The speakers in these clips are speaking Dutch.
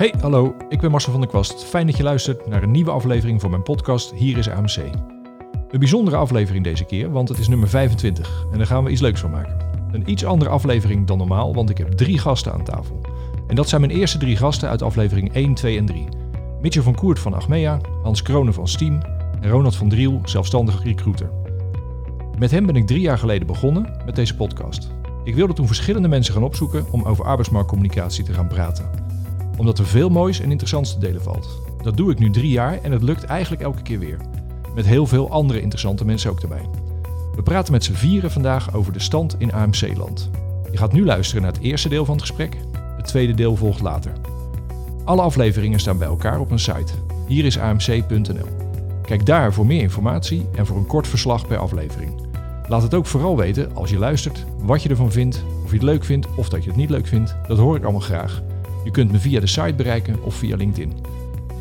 Hey, hallo, ik ben Marcel van der Kwast. Fijn dat je luistert naar een nieuwe aflevering van mijn podcast Hier is AMC. Een bijzondere aflevering deze keer, want het is nummer 25 en daar gaan we iets leuks van maken. Een iets andere aflevering dan normaal, want ik heb drie gasten aan tafel. En dat zijn mijn eerste drie gasten uit aflevering 1, 2 en 3. Mitchell van Koert van Achmea, Hans Kronen van Steam en Ronald van Driel, zelfstandig recruiter. Met hem ben ik drie jaar geleden begonnen met deze podcast. Ik wilde toen verschillende mensen gaan opzoeken om over arbeidsmarktcommunicatie te gaan praten. Omdat er veel moois en interessants te delen valt. Dat doe ik nu drie jaar en het lukt eigenlijk elke keer weer. Met heel veel andere interessante mensen ook erbij. We praten met z'n vieren vandaag over de stand in AMC-land. Je gaat nu luisteren naar het eerste deel van het gesprek. Het tweede deel volgt later. Alle afleveringen staan bij elkaar op een site. Hier is amc.nl. Kijk daar voor meer informatie en voor een kort verslag per aflevering. Laat het ook vooral weten als je luistert, wat je ervan vindt, of je het leuk vindt of dat je het niet leuk vindt. Dat hoor ik allemaal graag. Je kunt me via de site bereiken of via LinkedIn.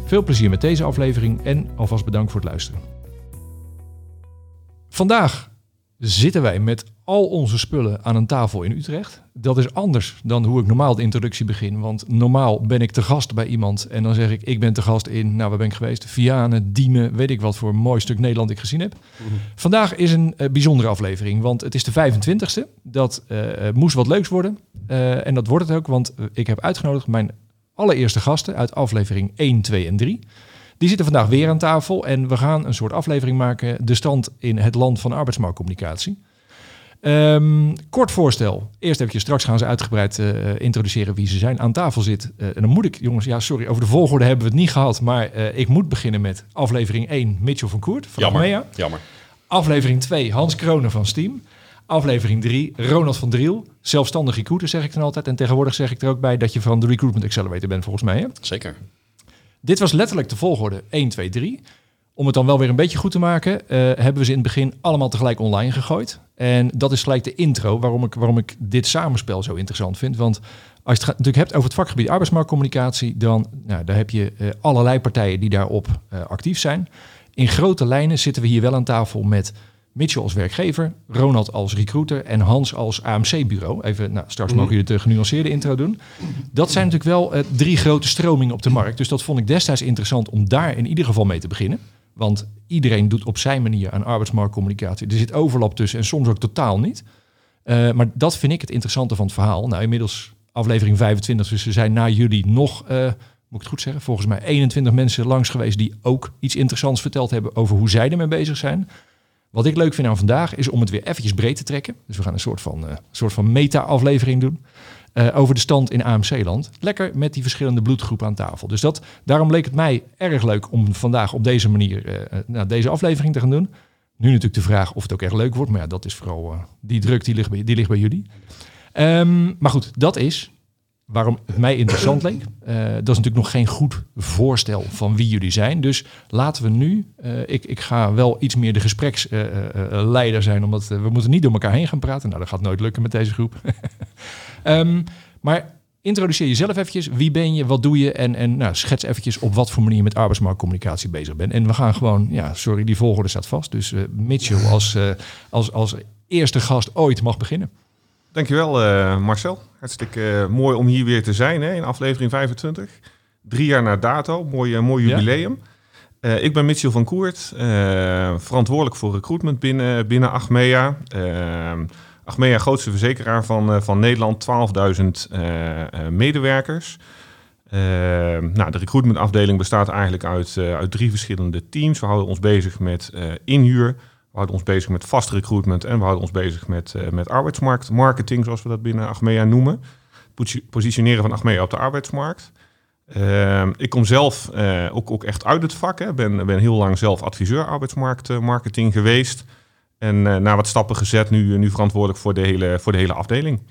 Veel plezier met deze aflevering en alvast bedankt voor het luisteren. Vandaag zitten wij met al onze spullen aan een tafel in Utrecht. Dat is anders dan hoe ik normaal de introductie begin. Want normaal ben ik te gast bij iemand en dan zeg ik, ik ben te gast in, nou waar ben ik geweest? Vianen, Diemen, weet ik wat voor een mooi stuk Nederland ik gezien heb. Vandaag is een eh, bijzondere aflevering, want het is de 25ste. Dat eh, eh, moest wat leuks worden. En dat wordt het ook, want ik heb uitgenodigd mijn allereerste gasten uit aflevering 1, 2 en 3. Die zitten vandaag weer aan tafel en we gaan een soort aflevering maken. De stand in het land van arbeidsmarktcommunicatie. Ehm, kort voorstel. Eerst eventjes, straks gaan ze uitgebreid eh, introduceren wie ze zijn. Aan tafel zit. eh, en dan moet ik, jongens, ja sorry, over de volgorde hebben we het niet gehad. Maar eh, ik moet beginnen met aflevering 1, Mitchell van Koert van Jammer, jammer. Aflevering 2, Hans Kronen van Steam. Aflevering 3, Ronald van Driel. Zelfstandig recruiter zeg ik dan altijd. En tegenwoordig zeg ik er ook bij dat je van de Recruitment Accelerator bent volgens mij. Hè? Zeker. Dit was letterlijk de volgorde 1, 2, 3. Om het dan wel weer een beetje goed te maken, eh, hebben we ze in het begin allemaal tegelijk online gegooid. En dat is gelijk de intro waarom ik, waarom ik dit samenspel zo interessant vind. Want als je het natuurlijk hebt over het vakgebied arbeidsmarktcommunicatie, dan nou, daar heb je eh, allerlei partijen die daarop eh, actief zijn. In grote lijnen zitten we hier wel aan tafel met Mitchell als werkgever, Ronald als recruiter en Hans als AMC-bureau. Even, nou, straks mogen jullie de genuanceerde intro doen. Dat zijn natuurlijk wel drie grote stromingen op de markt. Dus dat vond ik destijds interessant om daar in ieder geval mee te beginnen. Want iedereen doet op zijn manier aan arbeidsmarktcommunicatie. Er zit overlap tussen en soms ook totaal niet. Eh, maar dat vind ik het interessante van het verhaal. Nou, inmiddels aflevering 25, dus er zijn na jullie nog, eh, moet ik het goed zeggen, volgens mij 21 mensen langs geweest die ook iets interessants verteld hebben over hoe zij ermee bezig zijn. Wat ik leuk vind aan vandaag is om het weer eventjes breed te trekken. Dus we gaan een soort van, eh, soort van meta-aflevering doen. Eh, over de stand in AMC-land. Lekker met die verschillende bloedgroepen aan tafel. Dus dat, daarom leek het mij erg leuk om vandaag op deze manier eh, eh, nou, deze aflevering te gaan doen. Nu natuurlijk de vraag of het ook echt leuk wordt. Maar ja, dat is vooral die druk die ligt bij, die ligt bij jullie. Ehm, maar goed, dat is waarom het mij interessant leek. Eh, dat is natuurlijk nog geen goed voorstel van wie jullie zijn. Dus laten we nu, eh, ik, ik ga wel iets meer de gespreksleider zijn, omdat eh, we moeten niet door elkaar heen gaan praten. Nou, dat gaat nooit lukken met deze groep. Ehm, maar introduceer jezelf eventjes. Wie ben je, wat doe je? En, en nou, schets eventjes op wat voor manier je met arbeidsmarktcommunicatie bezig bent. En we gaan gewoon, ja, sorry, die volgorde staat vast. Dus Mitchell als, als, als eerste gast ooit mag beginnen. Dankjewel eh Marcel. Hartstikke eh, mooi om hier weer te zijn hè, in aflevering 25. Drie jaar na dato, mooi, eh, mooi jubileum. Ik ben Mitchell van Koert, verantwoordelijk voor recruitment binnen, binnen Achmea. Achmea, grootste verzekeraar van, van Nederland, 12.000 eh, eh, medewerkers. Nou, de recruitmentafdeling bestaat eigenlijk uit, uit drie verschillende teams. We houden ons bezig met inhuur, houden ons bezig met vast recruitment en we houden ons bezig met, eh, met arbeidsmarktmarketing, zoals we dat binnen Achmea noemen. Posi- Positioneren van Achmea op de arbeidsmarkt. Ehm, ik kom zelf eh, ook, ook echt uit het vak. Ik ben, ben heel lang zelf adviseur arbeidsmarktmarketing geweest. En eh, na wat stappen gezet, nu, nu verantwoordelijk voor de hele, voor de hele afdeling.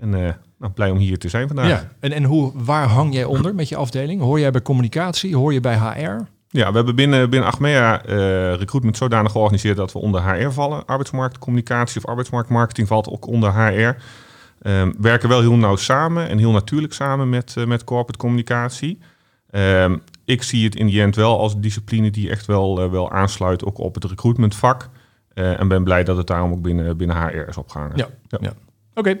En eh, nou, blij om hier te zijn vandaag. En, en hoe, waar hang jij onder met je afdeling? Hoor jij bij communicatie? Hoor je bij HR? Ja, we hebben binnen, binnen Achmea eh, recruitment zodanig georganiseerd dat we onder HR vallen. Arbeidsmarktcommunicatie of arbeidsmarktmarketing valt ook onder HR. Ehm, werken wel heel nauw samen en heel natuurlijk samen met, eh, met corporate communicatie. Ehm, ik zie het in die end wel als discipline die echt wel, eh, wel aansluit ook op het recruitmentvak. Eh, en ben blij dat het daarom ook binnen, binnen HR is opgehangen. Ja. Ja. Oké,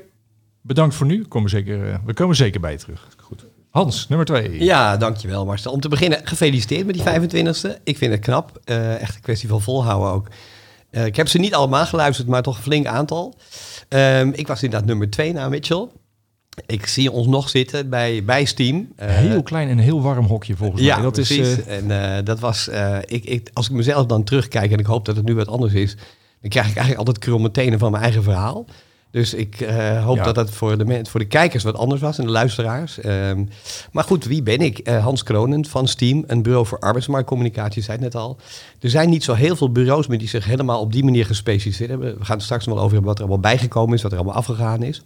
bedankt voor nu. We komen zeker, we komen zeker bij je terug. Goed. Hans, nummer twee. Ja, dankjewel Marcel. Om te beginnen, gefeliciteerd met die 25e. Ik vind het knap. Uh, echt een kwestie van volhouden ook. Uh, ik heb ze niet allemaal geluisterd, maar toch een flink aantal. Um, ik was inderdaad nummer twee na Mitchell. Ik zie ons nog zitten bij, bij Steam. Uh, heel klein en heel warm hokje volgens mij. Ja, dat precies. Is, en dat was, ik, ik, als ik mezelf dan terugkijk en ik hoop dat het nu wat anders is, dan krijg ik eigenlijk altijd kromme tenen van mijn eigen verhaal. Dus ik uh, hoop dat dat voor de, voor de kijkers wat anders was en de luisteraars. Um, maar goed, wie ben ik? Uh, Hans Kronen van Steam, een bureau voor arbeidsmarktcommunicatie, zei het net al. Er zijn niet zo heel veel bureaus meer die zich helemaal op die manier gespecialiseerd hebben. We gaan het straks nog wel over hebben wat er allemaal bijgekomen is, wat er allemaal afgegaan is.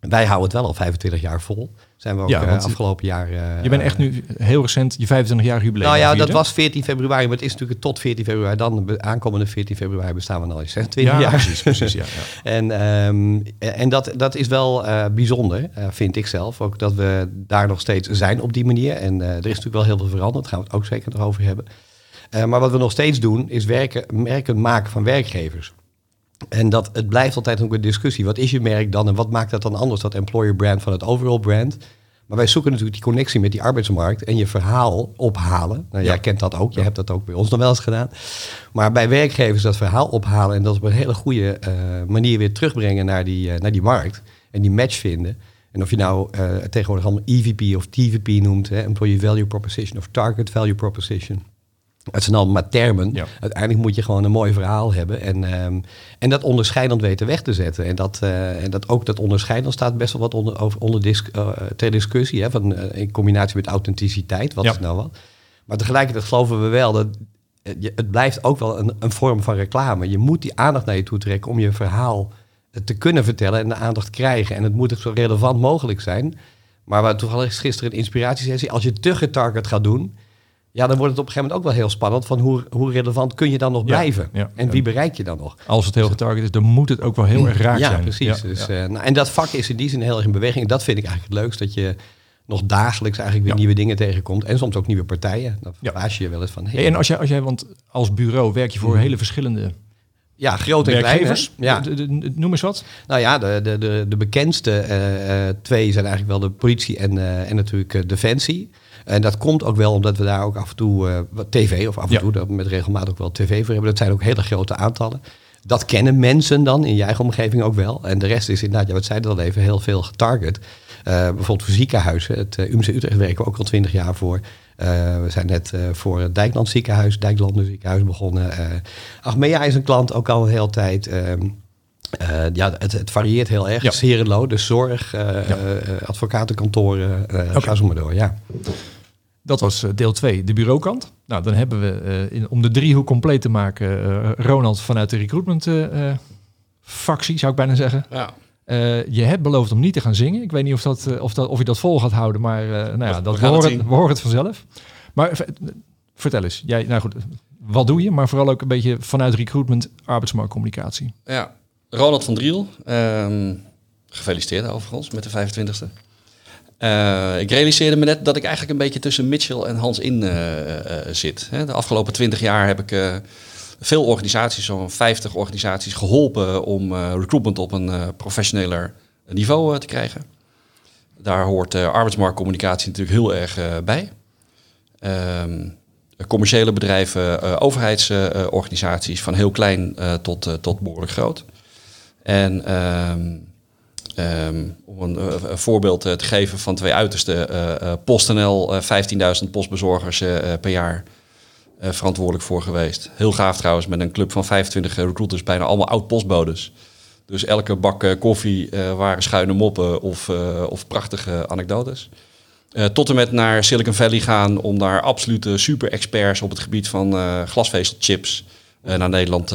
Wij houden het wel al 25 jaar vol. Zijn we ook ja, uh, afgelopen jaar. Uh, je bent echt nu heel recent je 25 jaar jubileum. Nou ja, dat was 14 februari, maar het is natuurlijk tot 14 februari. Dan aankomende 14 februari bestaan we al 26 ja, jaar. Precies, precies. Ja, ja. en um, en dat, dat is wel uh, bijzonder, vind ik zelf. Ook dat we daar nog steeds zijn op die manier. En er is natuurlijk wel heel veel veranderd. Daar gaan we het ook zeker nog over hebben. maar wat we nog steeds doen, is werken, merken maken van werkgevers. En dat, het blijft altijd ook een discussie. Wat is je merk dan en wat maakt dat dan anders, dat employer brand van het overall brand? Maar wij zoeken natuurlijk die connectie met die arbeidsmarkt en je verhaal ophalen. Nou, ja. Jij kent dat ook, je hebt dat ook bij ons nog wel eens gedaan. Maar bij werkgevers dat verhaal ophalen en dat op een hele goede uh, manier weer terugbrengen naar die, uh, naar die markt. En die match vinden. En of je nou uh, tegenwoordig allemaal EVP of TVP noemt, hè, Employee Value Proposition of Target Value Proposition. Het zijn allemaal termen. Ja. Uiteindelijk moet je gewoon een mooi verhaal hebben. En, um, en dat onderscheidend weten weg te zetten. En, dat, uh, en dat ook dat onderscheidend staat best wel wat onder, over, onder dis, uh, ter discussie. Hè, van, uh, in combinatie met authenticiteit. Wat ja. is nou wat? Maar tegelijkertijd geloven we wel dat het blijft ook wel een, een vorm van reclame. Je moet die aandacht naar je toe trekken om je verhaal te kunnen vertellen en de aandacht te krijgen. En het moet zo relevant mogelijk zijn. Maar we toevallig gisteren een inspiratiesessie. Als je te getarget gaat doen ja, dan wordt het op een gegeven moment ook wel heel spannend van hoe, hoe relevant kun je dan nog blijven? Ja, en wie bereik je dan nog? Als het heel getarget is, dan moet het ook wel heel erg raak zijn. Precies. Ja, precies. Dus, uh, nou, en dat vak is in die zin heel erg in beweging. En dat vind ik eigenlijk het leukst, dat je nog dagelijks eigenlijk weer nieuwe dingen tegenkomt. En soms ook nieuwe partijen. Dan verbaas je je wel eens van... Hey, en als jij, als jij, want als bureau werk je voor mm. hele verschillende ja, grote en kleine. Ja. De, de, de, noem eens wat. Nou ja, de, de, de, de bekendste uh, uh, twee zijn eigenlijk wel de politie en, uh, en natuurlijk Defensie. En dat komt ook wel omdat we daar ook af en toe uh, wat tv, of af en ja. toe met regelmatig ook wel tv voor hebben. Dat zijn ook hele grote aantallen. Dat kennen mensen dan in je eigen omgeving ook wel. En de rest is inderdaad, ja, wat zeiden al even, heel veel getarget. Uh, bijvoorbeeld voor ziekenhuizen. Het uh, UMC Utrecht werken we ook al twintig jaar voor. Uh, we zijn net voor het Dijkland ziekenhuis, Dijklanden ziekenhuis begonnen. Achmea is een klant ook al een hele tijd. Ehm, ja, het, het, varieert heel erg. Ja. Serenlo, de zorg, ja. advocatenkantoren, okay. ga zo maar door. Ja. Dat was deel 2, de bureaukant. Nou, dan hebben we, in, om de driehoek compleet te maken, uh, Ronald vanuit de recruitment factie, zou ik bijna zeggen. Ja. je hebt beloofd om niet te gaan zingen. Ik weet niet of, dat, of, dat, of je dat vol gaat houden, maar nou ja, dat, we, horen, het, we horen het vanzelf. Maar vertel eens, jij, nou goed, wat doe je? Maar vooral ook een beetje vanuit recruitment, arbeidsmarktcommunicatie. Ja, Ronald van Driel. Ehm, gefeliciteerd overigens met de 25e. Uh, ik realiseerde me net dat ik eigenlijk een beetje tussen Mitchell en Hans in uh, uh, zit. De afgelopen twintig jaar heb ik veel organisaties, zo'n 50 organisaties, geholpen om recruitment op een professioneler niveau te krijgen. Daar hoort arbeidsmarktcommunicatie natuurlijk heel erg bij. Ehm, commerciële bedrijven, overheidsorganisaties, van heel klein tot, tot behoorlijk groot. En ehm, Um, om een, uh, voorbeeld uh, te geven van twee uiterste. Uh, PostNL, 15.000 postbezorgers per jaar verantwoordelijk voor geweest. Heel gaaf trouwens, met een club van 25 recruiters, bijna allemaal oud-postbodes. Dus elke bak koffie waren schuine moppen of, of prachtige anekdotes. tot en met naar Silicon Valley gaan om daar absolute super-experts op het gebied van glasvezelchips naar Nederland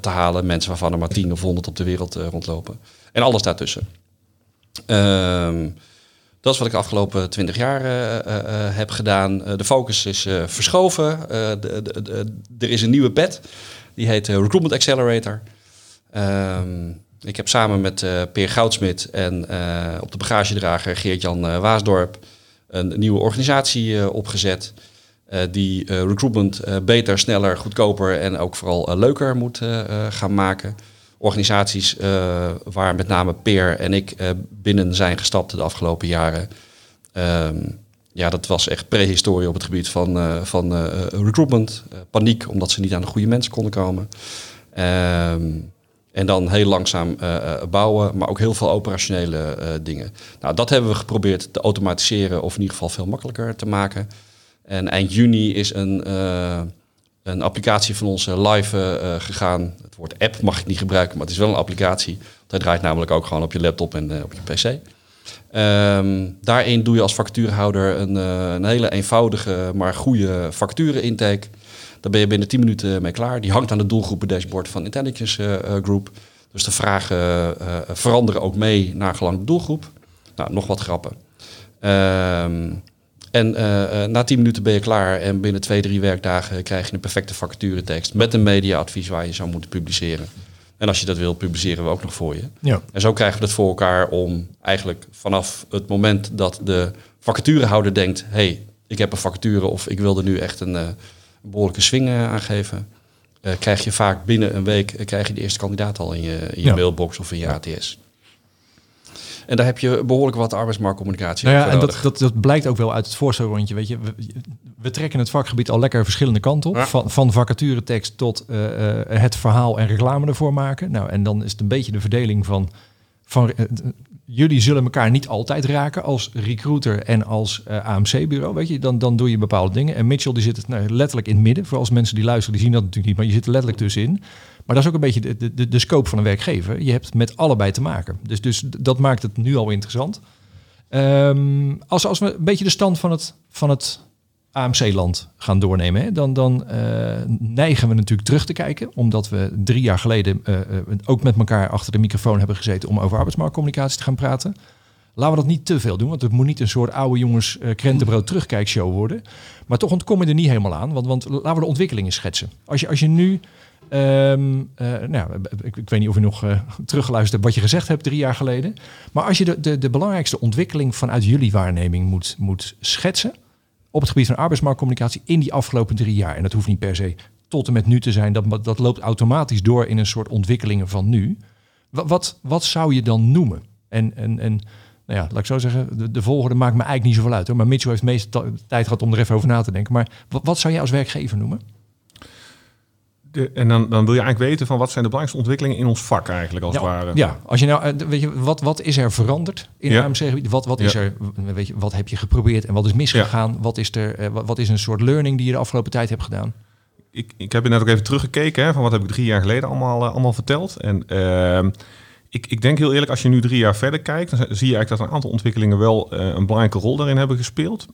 te halen. Mensen waarvan er maar 10 of 100 op de wereld rondlopen. En alles daartussen. Um, dat is wat ik de afgelopen twintig jaar uh, uh, heb gedaan. de focus is verschoven. Er is een nieuwe pet. Die heet Recruitment Accelerator. Um, ik heb samen met Peer Goudsmit en op de bagagedrager Geert-Jan Waasdorp een nieuwe organisatie opgezet. die recruitment beter, sneller, goedkoper en ook vooral leuker moet gaan maken organisaties uh, waar met name Peer en ik uh, binnen zijn gestapt de afgelopen jaren. Um, ja, dat was echt prehistorie op het gebied van, eh, van eh, recruitment. eh, paniek, omdat ze niet aan de goede mensen konden komen. Ehm, en dan heel langzaam eh, eh, bouwen, maar ook heel veel operationele eh, dingen. Nou, dat hebben we geprobeerd te automatiseren of in ieder geval veel makkelijker te maken. En eind juni is een, eh, een applicatie van ons eh, live eh, eh, gegaan. Het woord app mag ik niet gebruiken, maar het is wel een applicatie. Hij draait namelijk ook gewoon op je laptop en op je pc. Ehm, daarin doe je als vacaturehouder een, een hele eenvoudige, maar goede vacature-intake. Daar ben je binnen 10 minuten mee klaar. Die hangt aan de doelgroepen dashboard van Intelligence Group. Dus de vragen veranderen ook mee naar gelang de doelgroep. Nou, nog wat grappen. Ehm, en eh, eh, na 10 minuten ben je klaar en binnen twee, drie werkdagen krijg je een perfecte vacaturetekst met een mediaadvies waar je zou moeten publiceren. En als je dat wil, publiceren we ook nog voor je. Ja. En zo krijgen we het voor elkaar om eigenlijk vanaf het moment dat de vacaturehouder denkt: hey, ik heb een vacature of ik wil er nu echt een, eh, behoorlijke swing aan geven, krijg je vaak binnen een week krijg je de eerste kandidaat al in je, in je Ja. mailbox of in je ATS. En daar heb je behoorlijk wat arbeidsmarktcommunicatie Nou ja, en dat, dat, dat blijkt ook wel uit het voorstelrondje. Weet je, we, we trekken het vakgebied al lekker verschillende kanten op. Ja. Van, van vacaturetekst tot eh, eh, het verhaal en reclame ervoor maken. Nou, en dan is het een beetje de verdeling van. van eh, jullie zullen elkaar niet altijd raken als recruiter en als AMC-bureau. Weet je, dan, dan doe je bepaalde dingen. En Mitchell die zit het nou, letterlijk in het midden. Voor als mensen die luisteren, die zien dat natuurlijk niet, maar je zit er letterlijk tussenin. Maar dat is ook een beetje de, de- de, scope van een werkgever. Je hebt met allebei te maken. Dus, dus dat maakt het nu al interessant. Ehm, als, als we een beetje de stand van het, van het AMC-land gaan doornemen, dan, dan eh, neigen we natuurlijk terug te kijken, omdat we drie jaar geleden eh, eh, ook met elkaar achter de microfoon hebben gezeten om over arbeidsmarktcommunicatie te gaan praten. Laten we dat niet te veel doen, want het moet niet een soort oude jongens uh, krentenbrood terugkijkshow worden. Maar toch ontkom je er niet helemaal aan, want, want laten we de ontwikkelingen schetsen. Als je, als je nu Ehm, eh, nou, ik, ik weet niet of je nog uh, teruggeluisterd hebt wat je gezegd hebt drie jaar geleden. Maar als je de, de, de belangrijkste ontwikkeling vanuit jullie waarneming moet, moet schetsen op het gebied van arbeidsmarktcommunicatie in die afgelopen drie jaar. En dat hoeft niet per se tot en met nu te zijn. Dat, dat loopt automatisch door in een soort ontwikkelingen van nu. Wat, wat, zou je dan noemen? En, en, en nou ja, laat ik zo zeggen, de, de maakt me eigenlijk niet zoveel uit. Maar Mitchell heeft de meeste tijd gehad om er even over na te denken. Maar wat zou jij als werkgever noemen? De, en dan, dan wil je eigenlijk weten van wat zijn de belangrijkste ontwikkelingen in ons vak eigenlijk als ja, het ware. Ja, als je nou, weet je, wat, wat is er veranderd in Ja. AMC-gebied? Wat, wat is Ja. er, weet je, wat heb je geprobeerd en wat is misgegaan? Wat is er, eh, wat, wat is een soort learning die je de afgelopen tijd hebt gedaan? Ik, ik heb net ook even teruggekeken hè, van wat heb ik drie jaar geleden allemaal, eh, allemaal verteld. En ehm, ik, ik denk heel eerlijk, als je nu drie jaar verder kijkt, dan zie je eigenlijk dat een aantal ontwikkelingen wel eh, een belangrijke rol daarin hebben gespeeld.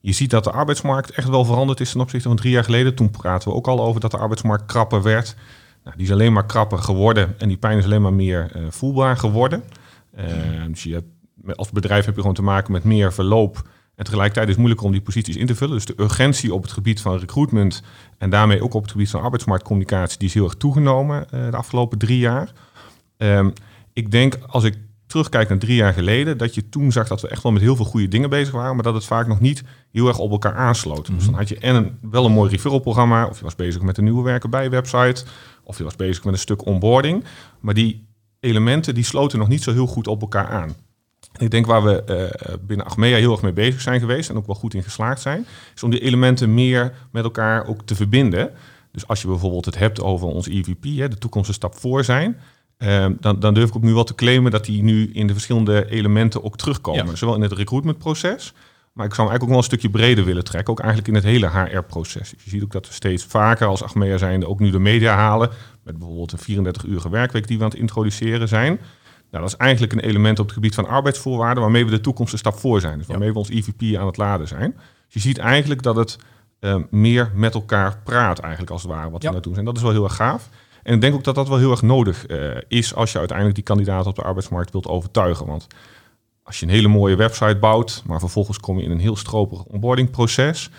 Je ziet dat de arbeidsmarkt echt wel veranderd is ten opzichte van drie jaar geleden. Toen praten we ook al over dat de arbeidsmarkt krapper werd. Nou, die is alleen maar krapper geworden en die pijn is alleen maar meer eh, voelbaar geworden. Ehm, dus je hebt, als bedrijf heb je gewoon te maken met meer verloop. En tegelijkertijd is het moeilijker om die posities in te vullen. Dus de urgentie op het gebied van recruitment en daarmee ook op het gebied van arbeidsmarktcommunicatie, die is heel erg toegenomen eh, de afgelopen drie jaar. Ehm, ik denk als ik terugkijk naar drie jaar geleden, dat je toen zag dat we echt wel met heel veel goede dingen bezig waren, maar dat het vaak nog niet heel erg op elkaar aansloot. Dus dan had je en een, wel een mooi referral programma, of je was bezig met een nieuwe werken bij website, of je was bezig met een stuk onboarding. Maar die elementen die sloten nog niet zo heel goed op elkaar aan. En ik denk waar we eh, binnen Achmea heel erg mee bezig zijn geweest en ook wel goed in geslaagd zijn, is om die elementen meer met elkaar ook te verbinden. Dus als je bijvoorbeeld het hebt over ons EVP, hè, de toekomst een stap voor zijn, Ehm, dan, dan durf ik ook nu wel te claimen dat die nu in de verschillende elementen ook terugkomen. Ja. Zowel in het recruitmentproces, maar ik zou hem eigenlijk ook wel een stukje breder willen trekken. Ook eigenlijk in het hele HR-proces. Dus je ziet ook dat we steeds vaker als Achmea zijnde ook nu de media halen. Met bijvoorbeeld een 34-uurige werkweek die we aan het introduceren zijn. Nou, dat is eigenlijk een element op het gebied van arbeidsvoorwaarden waarmee we de toekomst een stap voor zijn. Dus waarmee we ons EVP aan het laden zijn. Dus je ziet eigenlijk dat het eh, meer met elkaar praat eigenlijk als het ware wat Ja. we naartoe zijn. Dat is wel heel erg gaaf. En ik denk ook dat dat wel heel erg nodig eh, is als je uiteindelijk die kandidaat op de arbeidsmarkt wilt overtuigen. Want als je een hele mooie website bouwt, maar vervolgens kom je in een heel stroperig onboardingproces,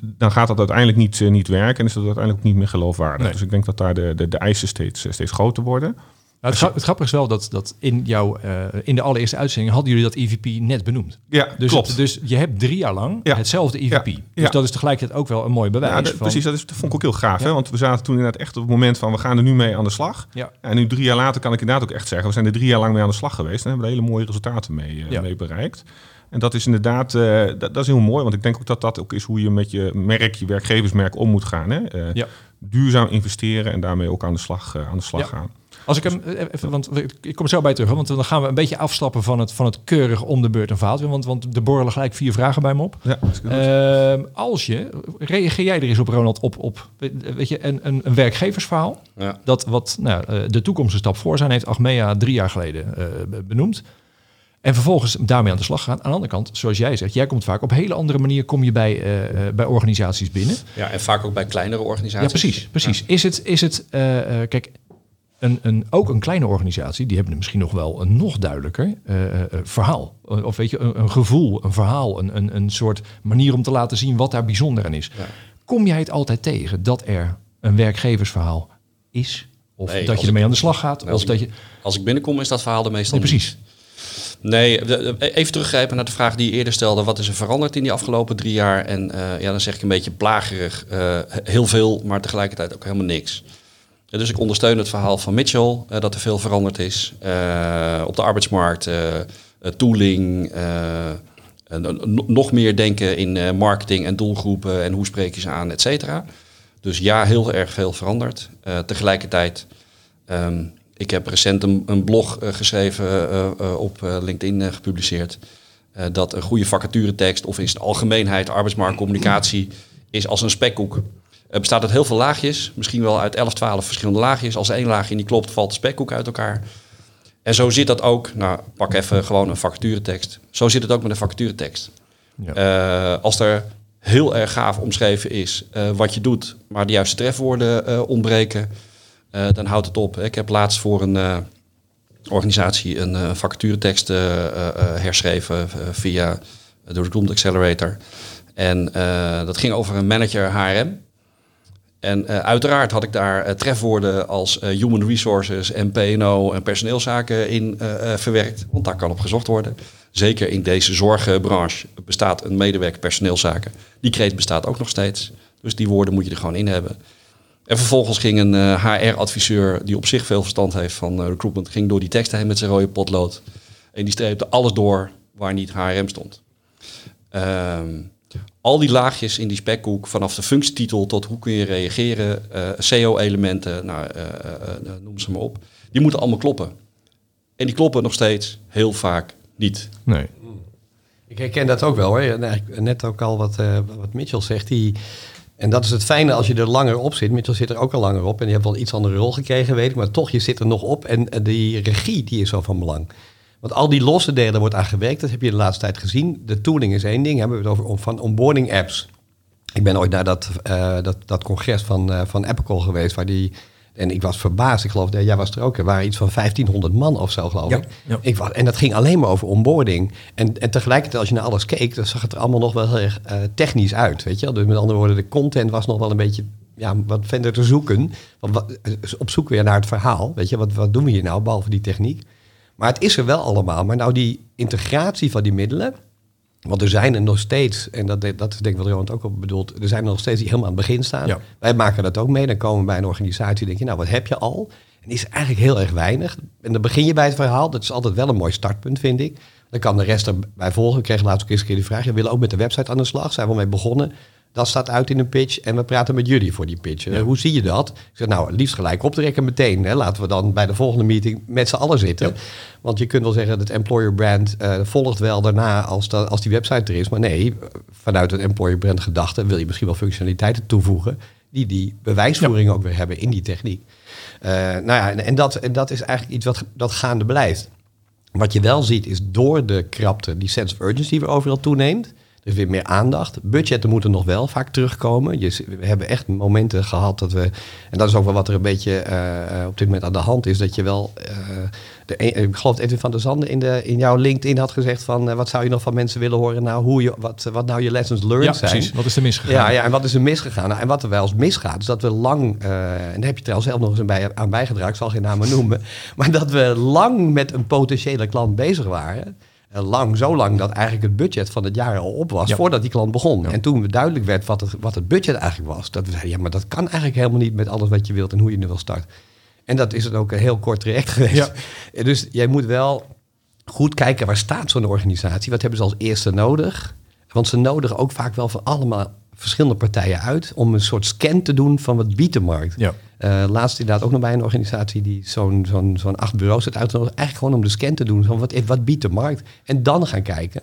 dan gaat dat uiteindelijk niet, eh, niet werken en is dat uiteindelijk ook niet meer geloofwaardig. Nee. Dus ik denk dat daar de, de, de eisen steeds, eh, steeds groter worden. Nou, het, gra- het grappige is wel dat, dat in, jouw, eh, in de allereerste uitzending hadden jullie dat EVP net benoemd. Ja, Dus, klopt. dus je hebt drie jaar lang Ja. hetzelfde EVP. Ja. Dus Ja. dat is tegelijkertijd ook wel een mooi bewijs. Van, precies, dat, is, dat vond ik ook heel gaaf. Hè? Want we zaten toen inderdaad echt op het moment van we gaan er nu mee aan de slag. Ja. En nu drie jaar later kan ik inderdaad ook echt zeggen, we zijn er drie jaar lang mee aan de slag geweest en hebben hele mooie resultaten mee, eh, mee bereikt. En dat is inderdaad, eh, dat, dat is heel mooi. Want ik denk ook dat dat ook is hoe je met je merk, je werkgeversmerk om moet gaan. Hè? Ja. Duurzaam investeren en daarmee ook aan de slag, aan de slag Ja. gaan. Als ik hem eh, even, want ik kom er zo bij terug, want dan gaan we een beetje afstappen van het, van het keurig om de beurt een verhaal. Want, want er borrelen gelijk vier vragen bij me op. Ja. Ehm, als je, reageer jij er eens op, Ronald, op, op weet je, een, een, een werkgeversverhaal? Ja. Dat wat nou, eh, de toekomst een stap voor zijn, heeft Achmea drie jaar geleden eh, be- benoemd. En vervolgens daarmee aan de slag gaan. Aan de andere kant, zoals jij zegt, jij komt vaak op hele andere manier kom je bij, eh, eh, bij organisaties binnen. ja, en vaak ook bij kleinere Ja, organisaties. precies. precies. Is het, is het eh, eh, kijk, een, een, ook een kleine organisatie, die hebben misschien nog wel een nog duidelijker eh, eh, eh, verhaal. Of weet je, een, een gevoel, een verhaal, een, een, een soort manier om te laten zien wat daar bijzonder aan is. Ja. Kom jij het altijd tegen dat er een werkgeversverhaal is? Of Nee, dat je ermee ik- aan de slag gaat? Of dat ik- je, Als ik binnenkom is dat verhaal er meestal nee, precies. Nee, de- de- even teruggrijpen naar de vraag die je eerder stelde. Wat is er veranderd in die afgelopen drie jaar? En ja, dan zeg ik een beetje plagerig. heel veel, maar tegelijkertijd ook helemaal niks. Dus ik ondersteun het verhaal van Mitchell, eh, dat er veel veranderd is. Eh, op de arbeidsmarkt, eh, tooling, nog meer denken in marketing en doelgroepen en hoe spreek je ze aan, et cetera. Dus ja, heel erg veel veranderd. Tegelijkertijd, ehm, ik heb recent een, blog geschreven, op LinkedIn gepubliceerd. dat een goede vacaturetekst of in zijn algemeenheid arbeidsmarktcommunicatie is als een spekkoek. Het bestaat uit heel veel laagjes, misschien wel uit 11, 12 verschillende laagjes. Als één laagje niet klopt, valt de spekkoek uit elkaar. En zo zit dat ook, nou pak even gewoon een vacaturetekst. Zo zit het ook met een vacaturetekst. Ja. Eh, als er heel erg gaaf omschreven is eh, wat je doet, maar de juiste trefwoorden eh, ontbreken, eh, dan houdt het op. Ik heb laatst voor een eh, organisatie een eh, vacaturetekst eh, eh, eh, herschreven eh, via de Recruitment Accelerator. En eh, dat ging over een manager HRM. En eh, uiteraard had ik daar eh, trefwoorden als eh, human resources en P&O en personeelszaken in verwerkt. Want daar kan op gezocht worden. Zeker in deze zorgbranche bestaat een medewerker personeelszaken. Die kreet bestaat ook nog steeds. Dus die woorden moet je er gewoon in hebben. En vervolgens ging een HR-adviseur, die op zich veel verstand heeft van recruitment, ging door die teksten heen met zijn rode potlood. En die streepte alles door waar niet HRM stond. Ehm, al die laagjes in die spekkoek, vanaf de functietitel tot hoe kun je reageren, eh SEO-elementen, nou, eh, eh, noem ze maar op, die moeten allemaal kloppen. En die kloppen nog steeds heel vaak niet. Nee. Ik herken dat ook wel hoor. Eigenlijk net ook al wat, eh, wat Mitchell zegt. Die, en dat is het fijne als je er langer op zit. Mitchell zit er ook al langer op. En je hebt wel iets andere rol gekregen, weet ik. Maar toch, je zit er nog op. En die regie, die is zo van belang. Want al die losse delen wordt aan gewerkt. Dat heb je de laatste tijd gezien. De tooling is één ding. Hebben we het over van onboarding apps. Ik ben ooit naar dat, eh, dat, dat congres van, eh van Apple geweest. Waar die, en ik was verbaasd. Ik geloof, jij was er ook. Er waren iets van 1500 man of zo, geloof Ja, ik. ja. ik was, en dat ging alleen maar over onboarding. En, en tegelijkertijd, als je naar alles keek, dan zag het er allemaal nog wel heel erg eh, technisch uit. Weet je? Dus met andere woorden, de content was nog wel een beetje ja, wat verder te zoeken. Op zoek weer naar het verhaal. Weet je, wat, wat doen we hier nou, behalve die techniek? Maar het is er wel allemaal. Maar nou die integratie van die middelen. Want er zijn er nog steeds, en dat, dat is denk ik wat Roland ook op bedoelt, er zijn er nog steeds die helemaal aan het begin staan. Ja. Wij maken dat ook mee. Dan komen we bij een organisatie en denk je, nou wat heb je al? En is eigenlijk heel erg weinig. En dan begin je bij het verhaal. Dat is altijd wel een mooi startpunt, vind ik. Dan kan de rest erbij volgen. Ik kreeg laatst ook eens een keer die vraag. Je willen ook met de website aan de slag. Zijn we mee begonnen. Dat staat uit in een pitch en we praten met jullie voor die pitch. Hoe zie je dat? Ik zeg, nou, liefst gelijk optrekken meteen. Hè. Laten we dan bij de volgende meeting met z'n allen zitten. Want je kunt wel zeggen dat het employer brand eh, volgt wel daarna als, dat, als die website er is. Maar nee, vanuit het employer brand gedachte wil je misschien wel functionaliteiten toevoegen... die die bewijsvoering ook weer hebben in die techniek. Eh, nou ja, en, en, dat, en dat is eigenlijk iets wat dat gaande blijft. Wat je wel ziet is door de krapte, die sense of urgency weer overal toeneemt. Is weer meer aandacht. Budgetten moeten nog wel vaak terugkomen. Je, we hebben echt momenten gehad dat we... En dat is ook wel wat er een beetje eh, op dit moment aan de hand is. Dat je wel... eh, de, ik geloof dat Edwin van der Zanden in, de, in jouw LinkedIn had gezegd van... eh, wat zou je nog van mensen willen horen? Nou, hoe je, wat, wat nou je lessons learned Ja, zijn. precies. Wat is er misgegaan? Ja, ja, en wat is er misgegaan? Nou, en wat er wel eens misgaat, is dat we lang, eh, en daar heb je trouwens zelf nog eens een bij, aan bijgedragen, ik zal geen namen noemen, maar dat we lang met een potentiële klant bezig waren. En lang, zo lang dat eigenlijk het budget van het jaar al op was, Ja. voordat die klant begon. Ja. En toen duidelijk werd wat het, wat het budget eigenlijk was, dat we zeiden, ja, maar dat kan eigenlijk helemaal niet met alles wat je wilt en hoe je nu wil starten. En dat is het ook een heel kort traject geweest. Ja. Dus jij moet wel goed kijken waar staat zo'n organisatie. Wat hebben ze als eerste nodig? Want ze nodigen ook vaak wel van allemaal verschillende partijen uit om een soort scan te doen van wat biedt de markt. Ja. Eh, laatst inderdaad ook nog bij een organisatie die zo'n zo'n zo'n acht bureaus had uitgenodigd. Eigenlijk gewoon om de scan te doen van wat, wat biedt de markt. En dan gaan kijken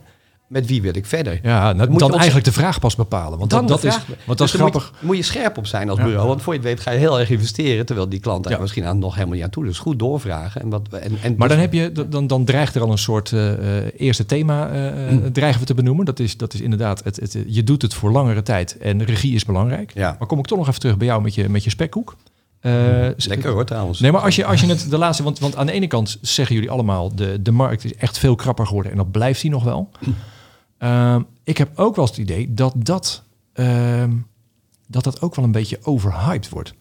met wie wil ik verder. Ja, nou, moet je dan eigenlijk de vraag pas bepalen. Want Dan dat, is, want dat Dus is grappig. Moet je, moet je scherp op zijn als Ja. bureau. Want voor je het weet ga je heel erg investeren. Terwijl die klant daar Ja. misschien aan nog helemaal niet aan toe. Dus goed doorvragen. En wat, en, en Maar dus- dan, heb je, dan, dan dreigt er al een soort eh, eh, eerste thema eh, Mm. eh, dreigen we te benoemen. Dat is, dat is inderdaad, het, het, je doet het voor langere tijd en regie is belangrijk. Ja. Maar kom ik toch nog even terug bij jou met je, met je spekkoek. Eh, Lekker hoor trouwens. Nee, maar als je, als je het de laatste... Want, want aan de ene kant zeggen jullie allemaal... De, de markt is echt veel krapper geworden en dat blijft die nog wel. Ehm, ik heb ook wel eens het idee dat dat, ehm, dat dat ook wel een beetje overhyped wordt.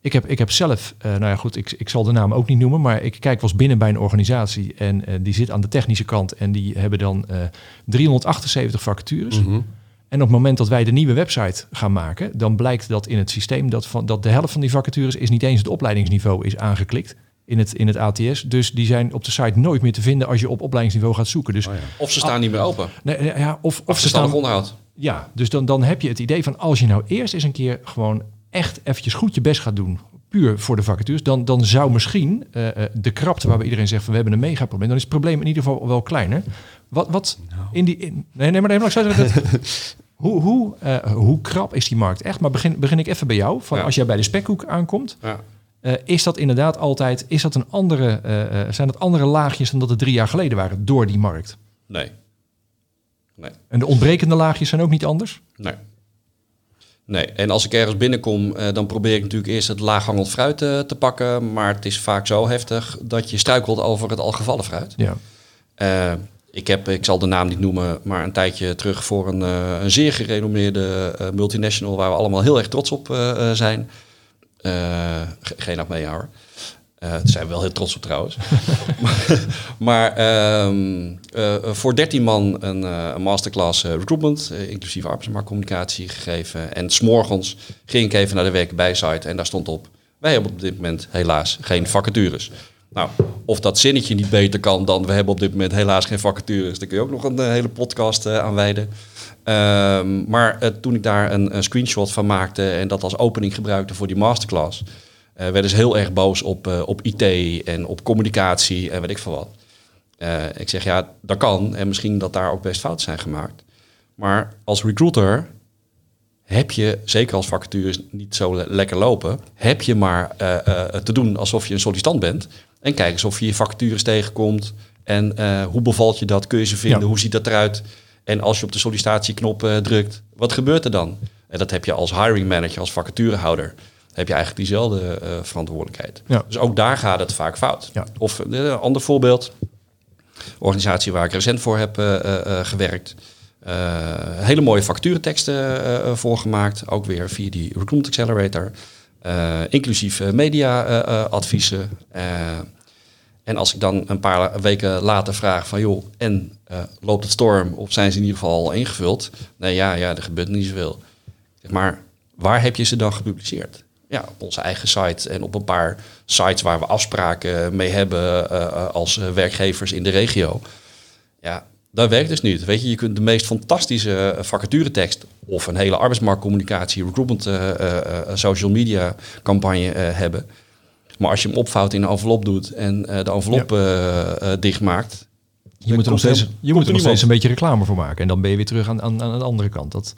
Ik heb, ik heb zelf, eh, nou ja goed, ik, ik zal de naam ook niet noemen, maar ik kijk eens binnen bij een organisatie en eh, die zit aan de technische kant en die hebben dan eh 378 vacatures. Mhm. En op het moment dat wij de nieuwe website gaan maken, dan blijkt dat in het systeem dat, van, dat de helft van die vacatures is niet eens het opleidingsniveau is aangeklikt in het, in het ATS. Dus die zijn op de site nooit meer te vinden als je op opleidingsniveau gaat zoeken. Dus Oh ja. Of ze staan niet meer open. nee, nee, ja, of, of ze staan. onderhoud. Ja, dus dan, dan heb je het idee van als je nou eerst eens een keer gewoon echt eventjes goed je best gaat doen, puur voor de vacatures, dan, dan zou misschien eh, eh, de krapte waar we iedereen zegt van we hebben een mega probleem, dan is het probleem in ieder geval wel kleiner. Wat, wat in die. In, nee, nee, maar nee, maar ik zou zeggen dat- hoe, hoe, eh, hoe krap is die markt echt? Maar begin, begin ik even bij jou. Van Ja. Als jij bij de spekkoek aankomt, Ja. eh, is dat inderdaad altijd, is dat een andere, eh, zijn dat andere laagjes dan dat het drie jaar geleden waren door die markt? Nee. Nee. En de ontbrekende laagjes zijn ook niet anders? Nee. Nee, en als ik ergens binnenkom, dan probeer ik natuurlijk eerst het laaghangend fruit te pakken. Maar het is vaak zo heftig dat je struikelt over het al gevallen fruit. Ja. Ik heb, ik zal de naam niet noemen, maar een tijdje terug voor een, eh, een zeer gerenommeerde eh, multinational waar we allemaal heel erg trots op eh, zijn. Ge- geen Achmea hoor. Eh daar zijn we wel heel trots op trouwens. maar ehm, eh, voor 13 man een, een masterclass recruitment, inclusief arbeidsmarktcommunicatie gegeven. En s'morgens ging ik even naar de werkbijsite en daar stond op... wij hebben op dit moment helaas geen vacatures. Nou, of dat zinnetje niet beter kan dan we hebben op dit moment helaas geen vacatures... daar kun je ook nog een eh, hele podcast eh, aan wijden. Ehm, maar eh, toen ik daar een, een screenshot van maakte en dat als opening gebruikte voor die masterclass... eh, werden ze heel erg boos op, op IT en op communicatie en weet ik veel wat. Ik zeg ja, dat kan en misschien dat daar ook best fouten zijn gemaakt. Maar als recruiter heb je, zeker als vacatures niet zo le- lekker lopen, heb je maar te doen alsof je een sollicitant bent. En kijk eens of je je vacatures tegenkomt. En eh, hoe bevalt je dat? Kun je ze vinden? Ja. Hoe ziet dat eruit? En als je op de sollicitatieknop eh, drukt, wat gebeurt er dan? En dat heb je als hiring manager, als vacaturehouder, heb je eigenlijk diezelfde eh, verantwoordelijkheid. Ja. Dus ook daar gaat het vaak fout. Ja. Of een ander voorbeeld, organisatie waar ik recent voor heb gewerkt. Hele mooie facturenteksten eh, voor gemaakt, ook weer via die Recruitment Accelerator. Eh, inclusief eh, media-adviezen. Eh, en als ik dan een paar weken later vraag van joh, en loopt het storm of zijn ze in ieder geval al ingevuld? Nee, ja, ja, er gebeurt niet zoveel. Maar, waar heb je ze dan gepubliceerd? Ja, op onze eigen site en op een paar sites waar we afspraken mee hebben als werkgevers in de regio. Ja, dat werkt dus niet. Weet je, je kunt de meest fantastische eh, vacaturetekst of een hele arbeidsmarktcommunicatie, recruitment, eh, eh, eh, social media campagne eh, hebben. Maar als je hem opvouwt in een envelop doet en eh, de envelop dichtmaakt. Je moet er nog steeds, je moet er nog steeds een beetje reclame voor maken. En dan ben je weer terug aan, aan, aan de andere kant. Dat...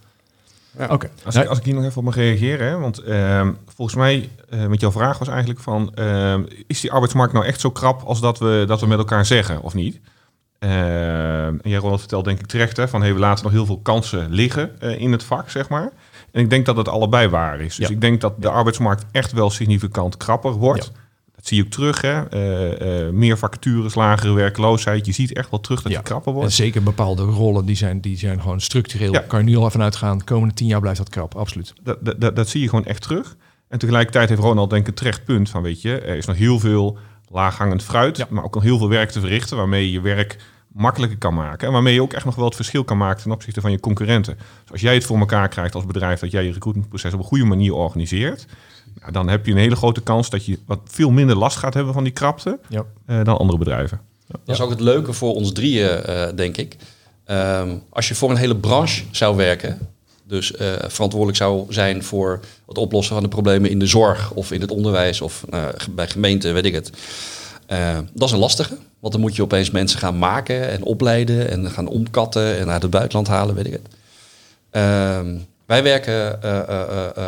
Ja. Oké. Als, Nou, ik, als ik hier nog even op mag reageren, hè, want ehm, volgens mij, eh, met jouw vraag was eigenlijk van, ehm, is die arbeidsmarkt nou echt zo krap als dat we, dat we met elkaar zeggen, of niet? En jij Ronald vertelt denk ik terecht, hè, van hey, we laten nog heel veel kansen liggen eh, in het vak, zeg maar. En ik denk dat het allebei waar is. Dus Ja. ik denk dat de arbeidsmarkt echt wel significant krapper wordt. Ja. Dat zie je ook terug, hè. Eh, eh, meer vacatures, lagere werkloosheid. Je ziet echt wel terug dat Ja. die krapper en wordt. zeker bepaalde rollen, die zijn, die zijn gewoon structureel. Kan je nu al even uitgaan. De komende tien jaar blijft dat krap. Absoluut. dat, dat, dat, dat zie je gewoon echt terug. En tegelijkertijd heeft Ronald denk ik een terecht punt van, weet je, er is nog heel veel laaghangend fruit, maar ook nog heel veel werk te verrichten waarmee je je werk makkelijker kan maken. En waarmee je ook echt nog wel het verschil kan maken ten opzichte van je concurrenten. Dus als jij het voor elkaar krijgt als bedrijf dat jij je recruitmentproces op een goede manier organiseert, nou, dan heb je een hele grote kans dat je wat veel minder last gaat hebben van die krapte Ja. eh, dan andere bedrijven. Dat is ook het leuke voor ons drieën, eh, denk ik. Ehm, als je voor een hele branche zou werken, dus eh, verantwoordelijk zou zijn voor het oplossen van de problemen in de zorg of in het onderwijs of uh, bij gemeenten, weet ik het. Uh, dat is een lastige, want dan moet je opeens mensen gaan maken en opleiden en gaan omkatten en uit het buitenland halen, weet ik het. Ehm, wij werken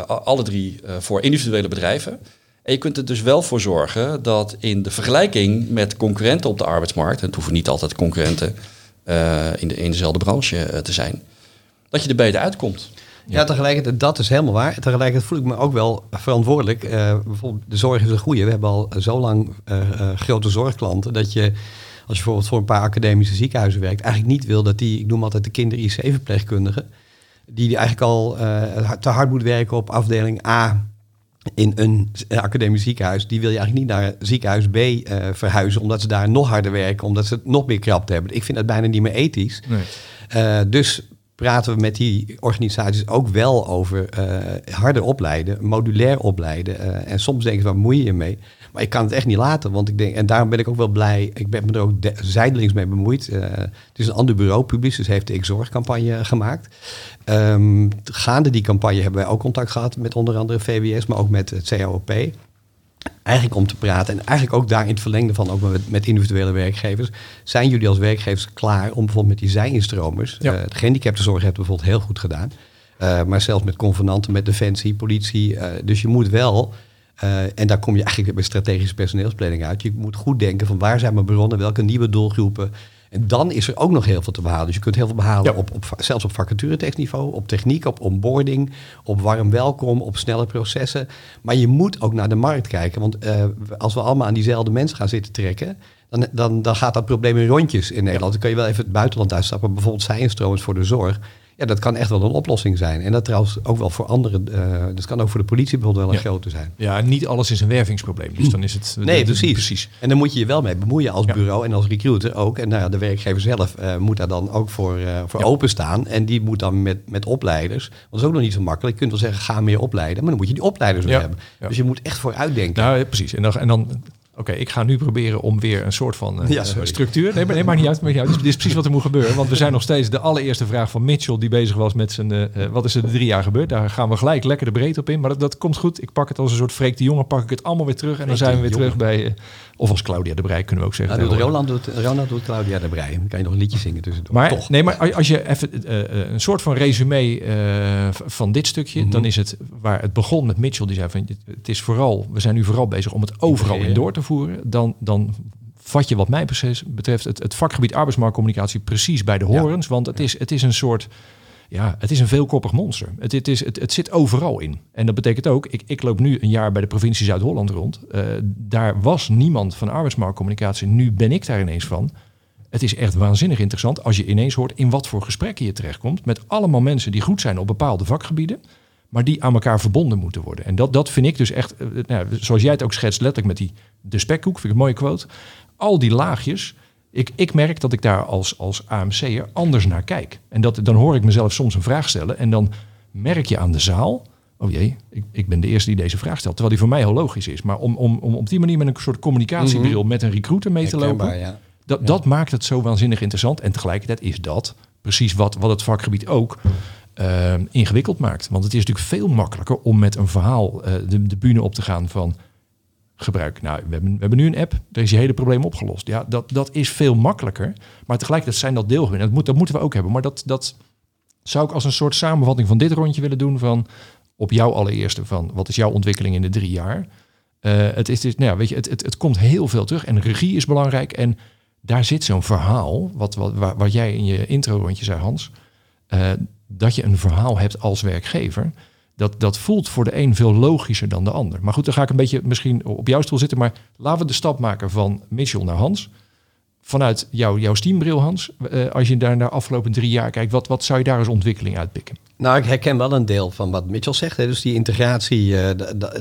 alle drie voor individuele bedrijven. En je kunt er dus wel voor zorgen dat in de vergelijking met concurrenten op de arbeidsmarkt, en het hoeven niet altijd concurrenten in dezelfde branche te zijn, dat je er beter uitkomt. Ja, tegelijkertijd, dat is helemaal waar. Tegelijkertijd voel ik me ook wel verantwoordelijk. Uh, bijvoorbeeld, de zorg is een goede. We hebben al zo lang uh, uh, grote zorgklanten dat je, als je bijvoorbeeld voor een paar academische ziekenhuizen werkt, eigenlijk niet wil dat die, ik noem altijd de kinder-IC-verpleegkundigen, die, die eigenlijk al te hard moet werken op afdeling A in een academisch ziekenhuis, die wil je eigenlijk niet naar ziekenhuis B verhuizen, omdat ze daar nog harder werken, omdat ze nog meer krapte hebben. Ik vind dat bijna niet meer ethisch. Nee. dus praten we met die organisaties ook wel over uh, harder opleiden, modulair opleiden. Uh, en soms denken ze, waar moeie je mee? Maar ik kan het echt niet laten, want ik denk, en daarom ben ik ook wel blij, ik ben me er ook zijdelings mee bemoeid. Uh, het is een ander bureau, Publicis heeft de Ik Zorgcampagne gemaakt. Um, gaande die campagne hebben wij ook contact gehad met onder andere VWS, maar ook met het CAOP. Eigenlijk om te praten en eigenlijk ook daar in het verlengde van, ook met, met individuele werkgevers. Zijn jullie als werkgevers klaar om bijvoorbeeld met die zij-instromers, ja. uh, de gehandicaptenzorg hebt bijvoorbeeld heel goed gedaan, uh, maar zelfs met convenanten, met defensie, politie. Uh, dus je moet wel, en daar kom je eigenlijk bij strategische personeelsplanning uit, je moet goed denken van waar zijn mijn bronnen, welke nieuwe doelgroepen, en dan is er ook nog heel veel te behalen. Dus je kunt heel veel behalen, op, op, zelfs op vacaturetekstniveau, op techniek, op onboarding, op warm welkom, op snelle processen. Maar je moet ook naar de markt kijken. Want uh, als we allemaal aan diezelfde mensen gaan zitten trekken, dan, dan, dan gaat dat probleem in rondjes in Nederland. Dan kun je wel even het buitenland uitstappen. Bijvoorbeeld zijinstromers voor de zorg. Ja, dat kan echt wel een oplossing zijn. En dat trouwens ook wel voor anderen. Uh, dat kan ook voor de politie bijvoorbeeld wel een ja. grote zijn. Ja, niet alles is een wervingsprobleem. Dus dan is het. Nee, precies. precies. En dan moet je je wel mee bemoeien als ja. bureau en als recruiter ook. En nou ja, de werkgever zelf uh, moet daar dan ook voor, uh, voor ja. openstaan. En die moet dan met, met opleiders. Dat is ook nog niet zo makkelijk. Je kunt wel zeggen, ga meer opleiden. Maar dan moet je die opleiders weer hebben. Dus je moet echt vooruit denken. Nou, precies. En dan, en dan Oké, okay, ik ga nu proberen om weer een soort van uh, ja, structuur. Nee, maar, nee, maar niet uit. Maar niet uit. Dit is precies wat er moet gebeuren. Want we zijn nog steeds de allereerste vraag van Mitchell, die bezig was met zijn. Uh, wat is er de drie jaar gebeurd? Daar gaan we gelijk lekker de breedte op in. Maar dat, dat komt goed. Ik pak het als een soort freek de jongen, pak ik het allemaal weer terug. En dan zijn we weer terug bij. Uh, of als Claudia de Brij kunnen we ook zeggen. Nou, doet Roland, doet, Roland doet Claudia de Brij. Dan kan je nog een liedje zingen tussendoor. Maar, Toch. Nee, maar als je even een soort van resume van dit stukje, mm -hmm. dan is het waar het begon met Mitchell, die zei van het is vooral, we zijn nu vooral bezig om het overal in door te voeren. Dan, dan vat je wat mij betreft het, het vakgebied arbeidsmarktcommunicatie precies bij de horens, ja. want het is, het is een soort ja, het is een veelkoppig monster. Het, het, is, het, het zit overal in. En dat betekent ook, ik, ik loop nu een jaar bij de provincie Zuid-Holland rond. Uh, daar was niemand van arbeidsmarktcommunicatie. Nu ben ik daar ineens van. Het is echt waanzinnig interessant als je ineens hoort in wat voor gesprekken je terechtkomt. Met allemaal mensen die goed zijn op bepaalde vakgebieden. Maar die aan elkaar verbonden moeten worden. En dat, dat vind ik dus echt, uh, nou, zoals jij het ook schetst, letterlijk met die de spekkoek, vind ik een mooie quote. Al die laagjes, ik, ik, merk dat ik daar als, als AMC'er anders naar kijk. En dat, dan hoor ik mezelf soms een vraag stellen en dan merk je aan de zaal... oh jee, ik, ik ben de eerste die deze vraag stelt. Terwijl die voor mij heel logisch is. Maar om, om, om op die manier met een soort communicatiebril... Mm -hmm. met een recruiter mee te lopen... Ja. Dat, ja. dat maakt het zo waanzinnig interessant. En tegelijkertijd is dat precies wat, wat het vakgebied ook... Uh, ingewikkeld maakt. Want het is natuurlijk veel makkelijker om met een verhaal uh, de, de bühne op te gaan van gebruik. Nou, we hebben, we hebben nu een app, daar is je hele probleem opgelost. Ja, dat, dat is veel makkelijker. Maar tegelijkertijd zijn dat deelgewinnen. Dat, moet, dat moeten we ook hebben. Maar dat, dat zou ik als een soort samenvatting van dit rondje willen doen. Van op jouw allereerste van wat is jouw ontwikkeling in de drie jaar. Uh, het, is, nou ja, weet je, het, het, het komt heel veel terug. En regie is belangrijk. En daar zit zo'n verhaal, wat, wat, wat, jij in je intro rondje zei, Hans. Dat je een verhaal hebt als werkgever. Dat, dat voelt voor de een veel logischer dan de ander. Maar goed, dan ga ik een beetje misschien op jouw stoel zitten. Maar laten we de stap maken van Mitchell naar Hans. Vanuit jou, jouw steambril, Hans. Uh, als je daar naar de afgelopen drie jaar kijkt, wat, wat zou je daar als ontwikkeling uitpikken? Nou, ik herken wel een deel van wat Mitchell zegt. Hè. Dus die integratie, uh,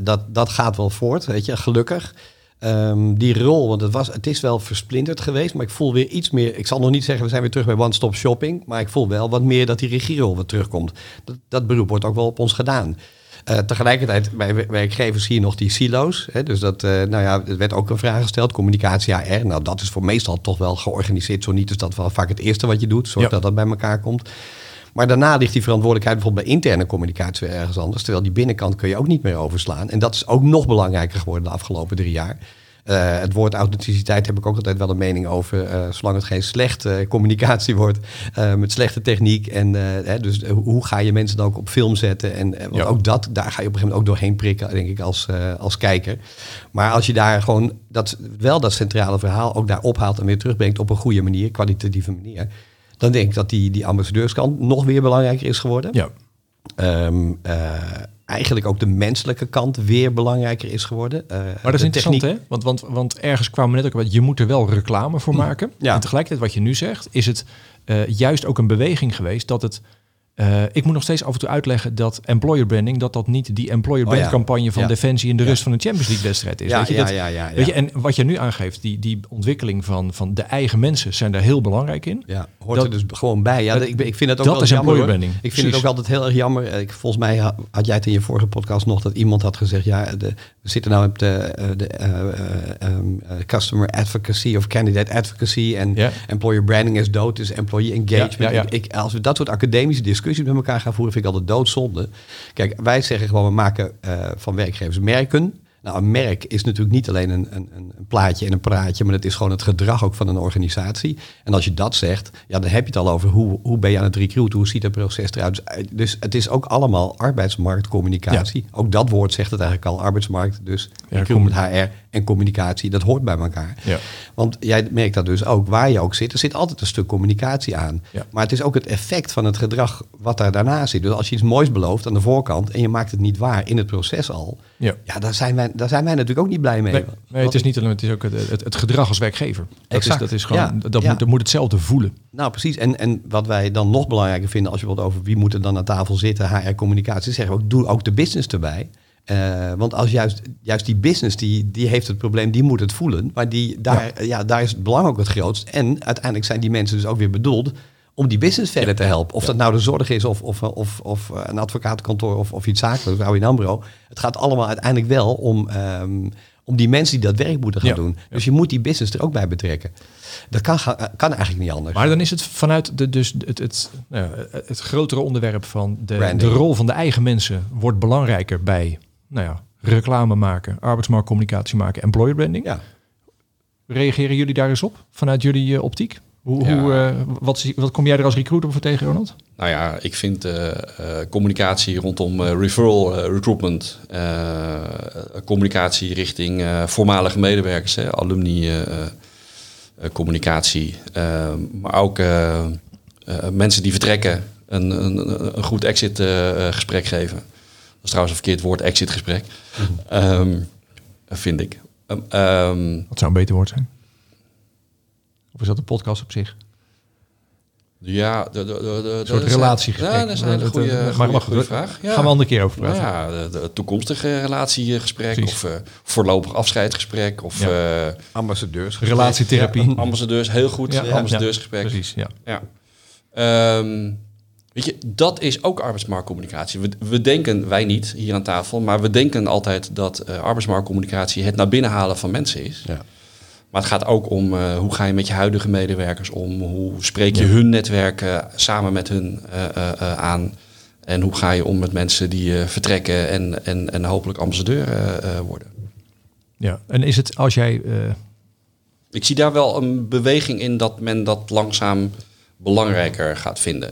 dat, dat gaat wel voort, weet je, gelukkig. Ehm, die rol, want het, was, het is wel versplinterd geweest, maar ik voel weer iets meer. Ik zal nog niet zeggen, we zijn weer terug bij One Stop Shopping, maar ik voel wel wat meer dat die regierol weer terugkomt. Dat, dat beroep wordt ook wel op ons gedaan. Uh, tegelijkertijd, bij werkgevers zie je nog die silo's. Hè, dus dat, uh, nou ja, er werd ook een vraag gesteld, communicatie HR. Nou, dat is voor meestal toch wel georganiseerd. Zo niet is dat wel vaak het eerste wat je doet. Zorg ja. dat dat bij elkaar komt. Maar daarna ligt die verantwoordelijkheid bijvoorbeeld bij interne communicatie weer ergens anders. Terwijl die binnenkant kun je ook niet meer overslaan. En dat is ook nog belangrijker geworden de afgelopen drie jaar. Uh, het woord authenticiteit heb ik ook altijd wel een mening over. Uh, zolang het geen slechte communicatie wordt uh, met slechte techniek. En hè, dus hoe ga je mensen dan ook op film zetten? En want ja. ook dat, daar ga je op een gegeven moment ook doorheen prikken, denk ik, als, als kijker. Maar als je daar gewoon dat, wel dat centrale verhaal ook daar ophaalt en weer terugbrengt op een goede manier, kwalitatieve manier. Dan denk ik dat die, die ambassadeurskant nog weer belangrijker is geworden. Ja. Um, eigenlijk ook de menselijke kant weer belangrijker is geworden. Uh, maar dat is interessant, techniek... hè? Want, want, want ergens kwamen we net ook wat, je moet er wel reclame voor maken. Ja. En tegelijkertijd, wat je nu zegt, is het uh, juist ook een beweging geweest dat het uh, ik moet nog steeds af en toe uitleggen dat employer branding, dat dat niet die employer brand oh ja. campagne van ja. Defensie in de rust van een Champions League wedstrijd is. Ja, weet je, ja, dat, Weet je, en wat je nu aangeeft, die, die ontwikkeling van, van de eigen mensen zijn daar heel belangrijk in. Ja, hoort dat, er dus gewoon bij. Ja, ik, ik vind het ook dat wel is jammer. employer branding. Ik vind Precies. het ook altijd heel erg jammer. Ik, volgens mij had jij het in je vorige podcast nog dat iemand had gezegd, ja, de, we zitten nou op de, de uh, um, customer advocacy of candidate advocacy en employer branding is dood, dus employee engagement. Ik, als we dat soort academische discussies met elkaar gaan voeren, vind ik altijd doodzonde. Kijk, wij zeggen gewoon, we maken uh, van werkgevers merken. Nou, een merk is natuurlijk niet alleen een, een, een plaatje en een praatje, maar het is gewoon het gedrag ook van een organisatie. En als je dat zegt, ja, dan heb je het al over hoe, hoe ben je aan het recruiten, hoe ziet dat proces eruit. Dus, dus het is ook allemaal arbeidsmarktcommunicatie. Ja. Ook dat woord zegt het eigenlijk al, arbeidsmarkt, dus ja, recruitment, HR en communicatie, dat hoort bij elkaar. Ja. Want jij merkt dat dus ook, waar je ook zit, er zit altijd een stuk communicatie aan. Maar het is ook het effect van het gedrag wat daar daarna zit. Dus als je iets moois belooft aan de voorkant en je maakt het niet waar in het proces al, ja, ja daar, zijn wij, daar zijn wij natuurlijk ook niet blij mee. Nee, nee het is niet alleen, het is ook het, het, het gedrag als werkgever. Dat exact. is, dat is gewoon, Ja, dat, ja. Moet, dat moet hetzelfde voelen. Nou, precies. En, en wat wij dan nog belangrijker vinden als je wilt over wie moet er dan aan tafel zitten, HR-communicatie, zeggen we ook, doe ook de business erbij. Uh, want als juist, juist die business, die, die heeft het probleem, die moet het voelen. Maar die, daar, ja. ja daar is het belang ook het grootst. En uiteindelijk zijn die mensen dus ook weer bedoeld om die business verder te helpen. Of dat nou de zorg is, of, of, of, of een advocatenkantoor, of, of iets zakelijks, in Ambro. Het gaat allemaal uiteindelijk wel om, um, om die mensen die dat werk moeten gaan Ja. doen. Dus je moet die business er ook bij betrekken. Dat kan, ga- kan eigenlijk niet anders. Maar dan is het vanuit de, dus het, het, nou het grotere onderwerp van de, Branding. de rol van de eigen mensen wordt belangrijker bij nou ja, reclame maken, arbeidsmarktcommunicatie maken, employer branding. ja. Reageren jullie daar eens op vanuit jullie eh, optiek? Hoe, Ja. hoe, eh, wat, zie- wat kom jij er als recruiter voor tegen, Ronald? Nou ja, ik vind eh, eh, communicatie rondom referral recruitment, communicatie richting voormalige medewerkers, hè, alumni communicatie, eh, maar ook mensen die vertrekken een, een, een goed exit gesprek geven. Dat is trouwens een verkeerd woord, exit gesprek, Ehm, vind ik. Ehm, ehm, Wat zou een beter woord zijn? Of is dat een podcast op zich? ja, de, de, de, de, Een soort dat is- relatiegesprek. Ja, dat is een hele goede, dat- goede, maar- maar goede goed, vraag. Ja. Gaan we een andere keer over praten. Nou ja, de, de toekomstige relatiegesprek Precies. of eh, voorlopig afscheidsgesprek of Ja. eh, Ambassadeurs. Relatietherapie. ambassadeurs, heel goed, Ja, eh, ja, ambassadeursgesprek. Precies, ja. Ja. Ehm, weet je, dat is ook arbeidsmarktcommunicatie. We, we denken, wij niet hier aan tafel, maar we denken altijd dat eh, arbeidsmarktcommunicatie het naar binnen halen van mensen is. Ja. Maar het gaat ook om eh, hoe ga je met je huidige medewerkers om? Hoe spreek je Ja. hun netwerk samen met hun eh, eh, aan? En hoe ga je om met mensen die vertrekken en, en, en hopelijk ambassadeur worden? ja. En is het als jij... Ik zie daar wel een beweging in dat men dat langzaam belangrijker gaat vinden.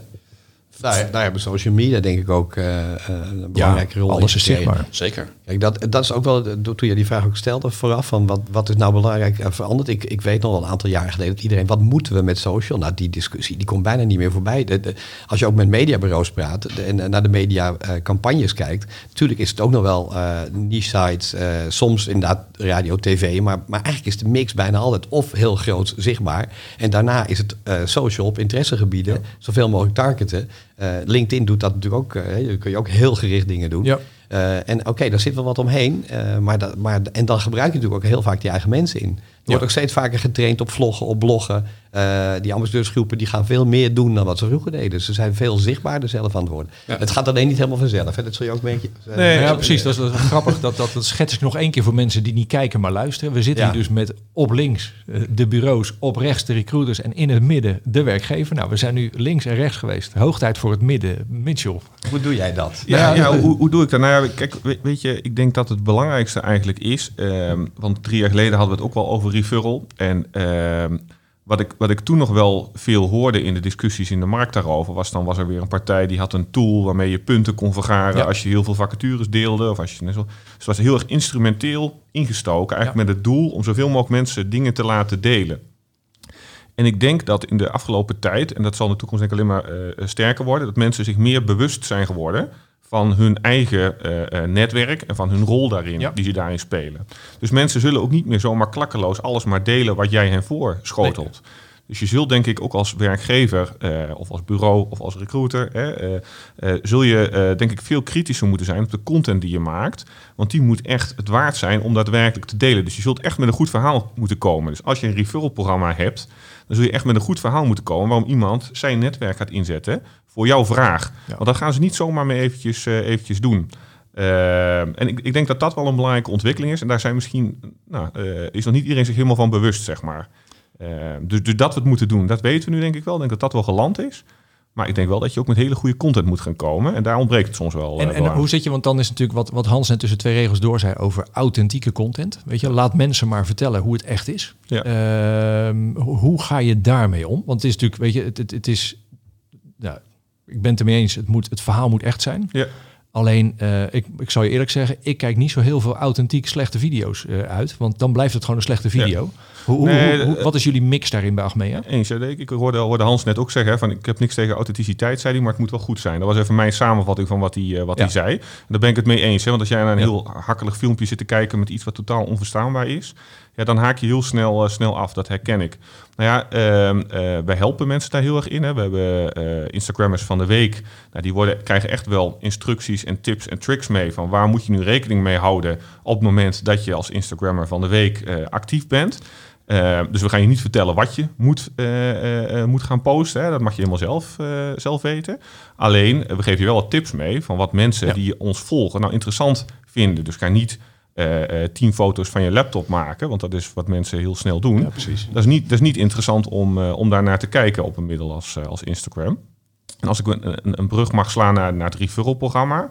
Daar, daar hebben social media denk ik ook eh, eh, een belangrijke rol in alles is gekregen. zichtbaar. Zeker. Kijk, dat, dat is ook wel, de- toen je die vraag ook stelde vooraf, van wat, wat is nou belangrijk eh, veranderd? Ik, ik weet nog wel een aantal jaren geleden dat iedereen, wat moeten we met social? Nou, die discussie, die komt bijna niet meer voorbij. De, de- als je ook met mediabureaus praat de- en eh, naar de mediacampagnes kijkt, natuurlijk is het ook nog wel eh niche sites, eh, soms inderdaad radio, tv, maar, maar eigenlijk is de mix bijna altijd of heel groot zichtbaar. En daarna is het eh, social op interessegebieden, zoveel mogelijk targeten. Eh, LinkedIn doet dat natuurlijk ook, eh, daar kun je ook heel gericht dingen doen. Ja. Eh, en oké, daar zit wel wat omheen. maar dat, maar, en dan gebruik je natuurlijk ook heel vaak die eigen mensen in. Er wordt ook steeds vaker getraind op vloggen, op bloggen. Eh, die ambassadeursgroepen die gaan veel meer doen dan wat ze vroeger deden. Ze zijn veel zichtbaarder zelf aan het worden. Ja. Het gaat alleen niet helemaal vanzelf. Hè? Dat zul je ook merken. Nee, Nou ja, eh, precies. Dat is, dat is wel grappig. Dat, dat, dat schets ik nog één keer voor mensen die niet kijken, maar luisteren. We zitten Ja. hier dus met op links eh, de bureaus, op rechts de recruiters en in het midden de werkgever. Nou, we zijn nu links en rechts geweest. Hoog tijd voor het midden. Mitchell. Hoe doe jij dat? Ja, Ja, ja, hoe, hoe doe ik dat? Nou ja, kijk, we- weet je, ik denk dat het belangrijkste eigenlijk is, ehm, want drie jaar geleden hadden we het ook wel over referral. En ehm, wat, ik, wat ik toen nog wel veel hoorde in de discussies in de markt daarover, was dan was er weer een partij die had een tool waarmee je punten kon vergaren Ja. als je heel veel vacatures deelde. Of als je, net zo, dus het was heel erg instrumenteel ingestoken, eigenlijk met het doel om zoveel mogelijk mensen dingen te laten delen. En ik denk dat in de afgelopen tijd, en dat zal in de toekomst denk ik alleen maar eh, sterker worden, dat mensen zich meer bewust zijn geworden van hun eigen eh, eh, netwerk en van hun rol daarin, Ja. die ze daarin spelen. Dus mensen zullen ook niet meer zomaar klakkeloos alles maar delen wat jij hen voorschotelt. Dus je zult denk ik ook als werkgever eh, of als bureau of als recruiter, hè, zul je denk ik veel kritischer moeten zijn op de content die je maakt. Want die moet echt het waard zijn om daadwerkelijk te delen. Dus je zult echt met een goed verhaal moeten komen. Dus als je een referral programma hebt, dan zul je echt met een goed verhaal moeten komen waarom iemand zijn netwerk gaat inzetten voor jouw vraag. Ja. Want dat gaan ze niet zomaar mee eventjes, eh, eventjes doen. Eh, en ik, ik denk dat dat wel een belangrijke ontwikkeling is. En daar zijn misschien, nou, eh, is nog niet iedereen zich helemaal van bewust, zeg maar. Dus, dus dat we het moeten doen, dat weten we nu denk ik wel. Ik denk dat dat wel geland is. Maar ik denk wel dat je ook met hele goede content moet gaan komen. En daar ontbreekt het soms wel. En, en hoe zit je, want dan is natuurlijk wat, wat Hans net tussen twee regels door zei over authentieke content. Weet je, laat mensen maar vertellen hoe het echt is. Ja. Ehm, hoe, ga je daarmee om? Want het is natuurlijk, weet je, het, het, het is, ja, ik ben het ermee eens, het, moet, het verhaal moet echt zijn. Ja. Alleen, eh, ik, ik zal je eerlijk zeggen, ik kijk niet zo heel veel authentiek slechte video's eh, uit. Want dan blijft het gewoon een slechte video. Hoe, hoe, Nee, hoe- hoe- eh, wat is jullie mix daarin bij Achmea? Eens, ja, ik ik hoorde, hoorde Hans net ook zeggen, hè, van ik heb niks tegen authenticiteit, zei hij, maar het moet wel goed zijn. Dat was even mijn samenvatting van wat hij, wat Ja. hij zei. En daar ben ik het mee eens. Hè, want als jij naar een heel hakkelig filmpje zit te kijken met iets wat totaal onverstaanbaar is, ja, dan haak je heel snel, eh, snel af. Dat herken ik. Nou ja, ehm, eh, wij helpen mensen daar heel erg in. Hè. We hebben eh, Instagrammers van de week. Nou, die worden, krijgen echt wel instructies en tips en tricks mee van waar moet je nu rekening mee houden op het moment dat je als Instagrammer van de week actief bent. Uh, dus we gaan je niet vertellen wat je moet, uh, uh, moet gaan posten. Hè. Dat mag je helemaal zelf, zelf weten. Alleen, we geven je wel wat tips mee van wat mensen ja. die ons volgen nou interessant vinden. Dus ga niet tien foto's van je laptop maken, want dat is wat mensen heel snel doen. Ja, precies. Dat is niet, dat is niet interessant om, uh, om daar naar te kijken op een middel als, als Instagram. En als ik een, een, brug mag slaan naar, naar het referral-programma...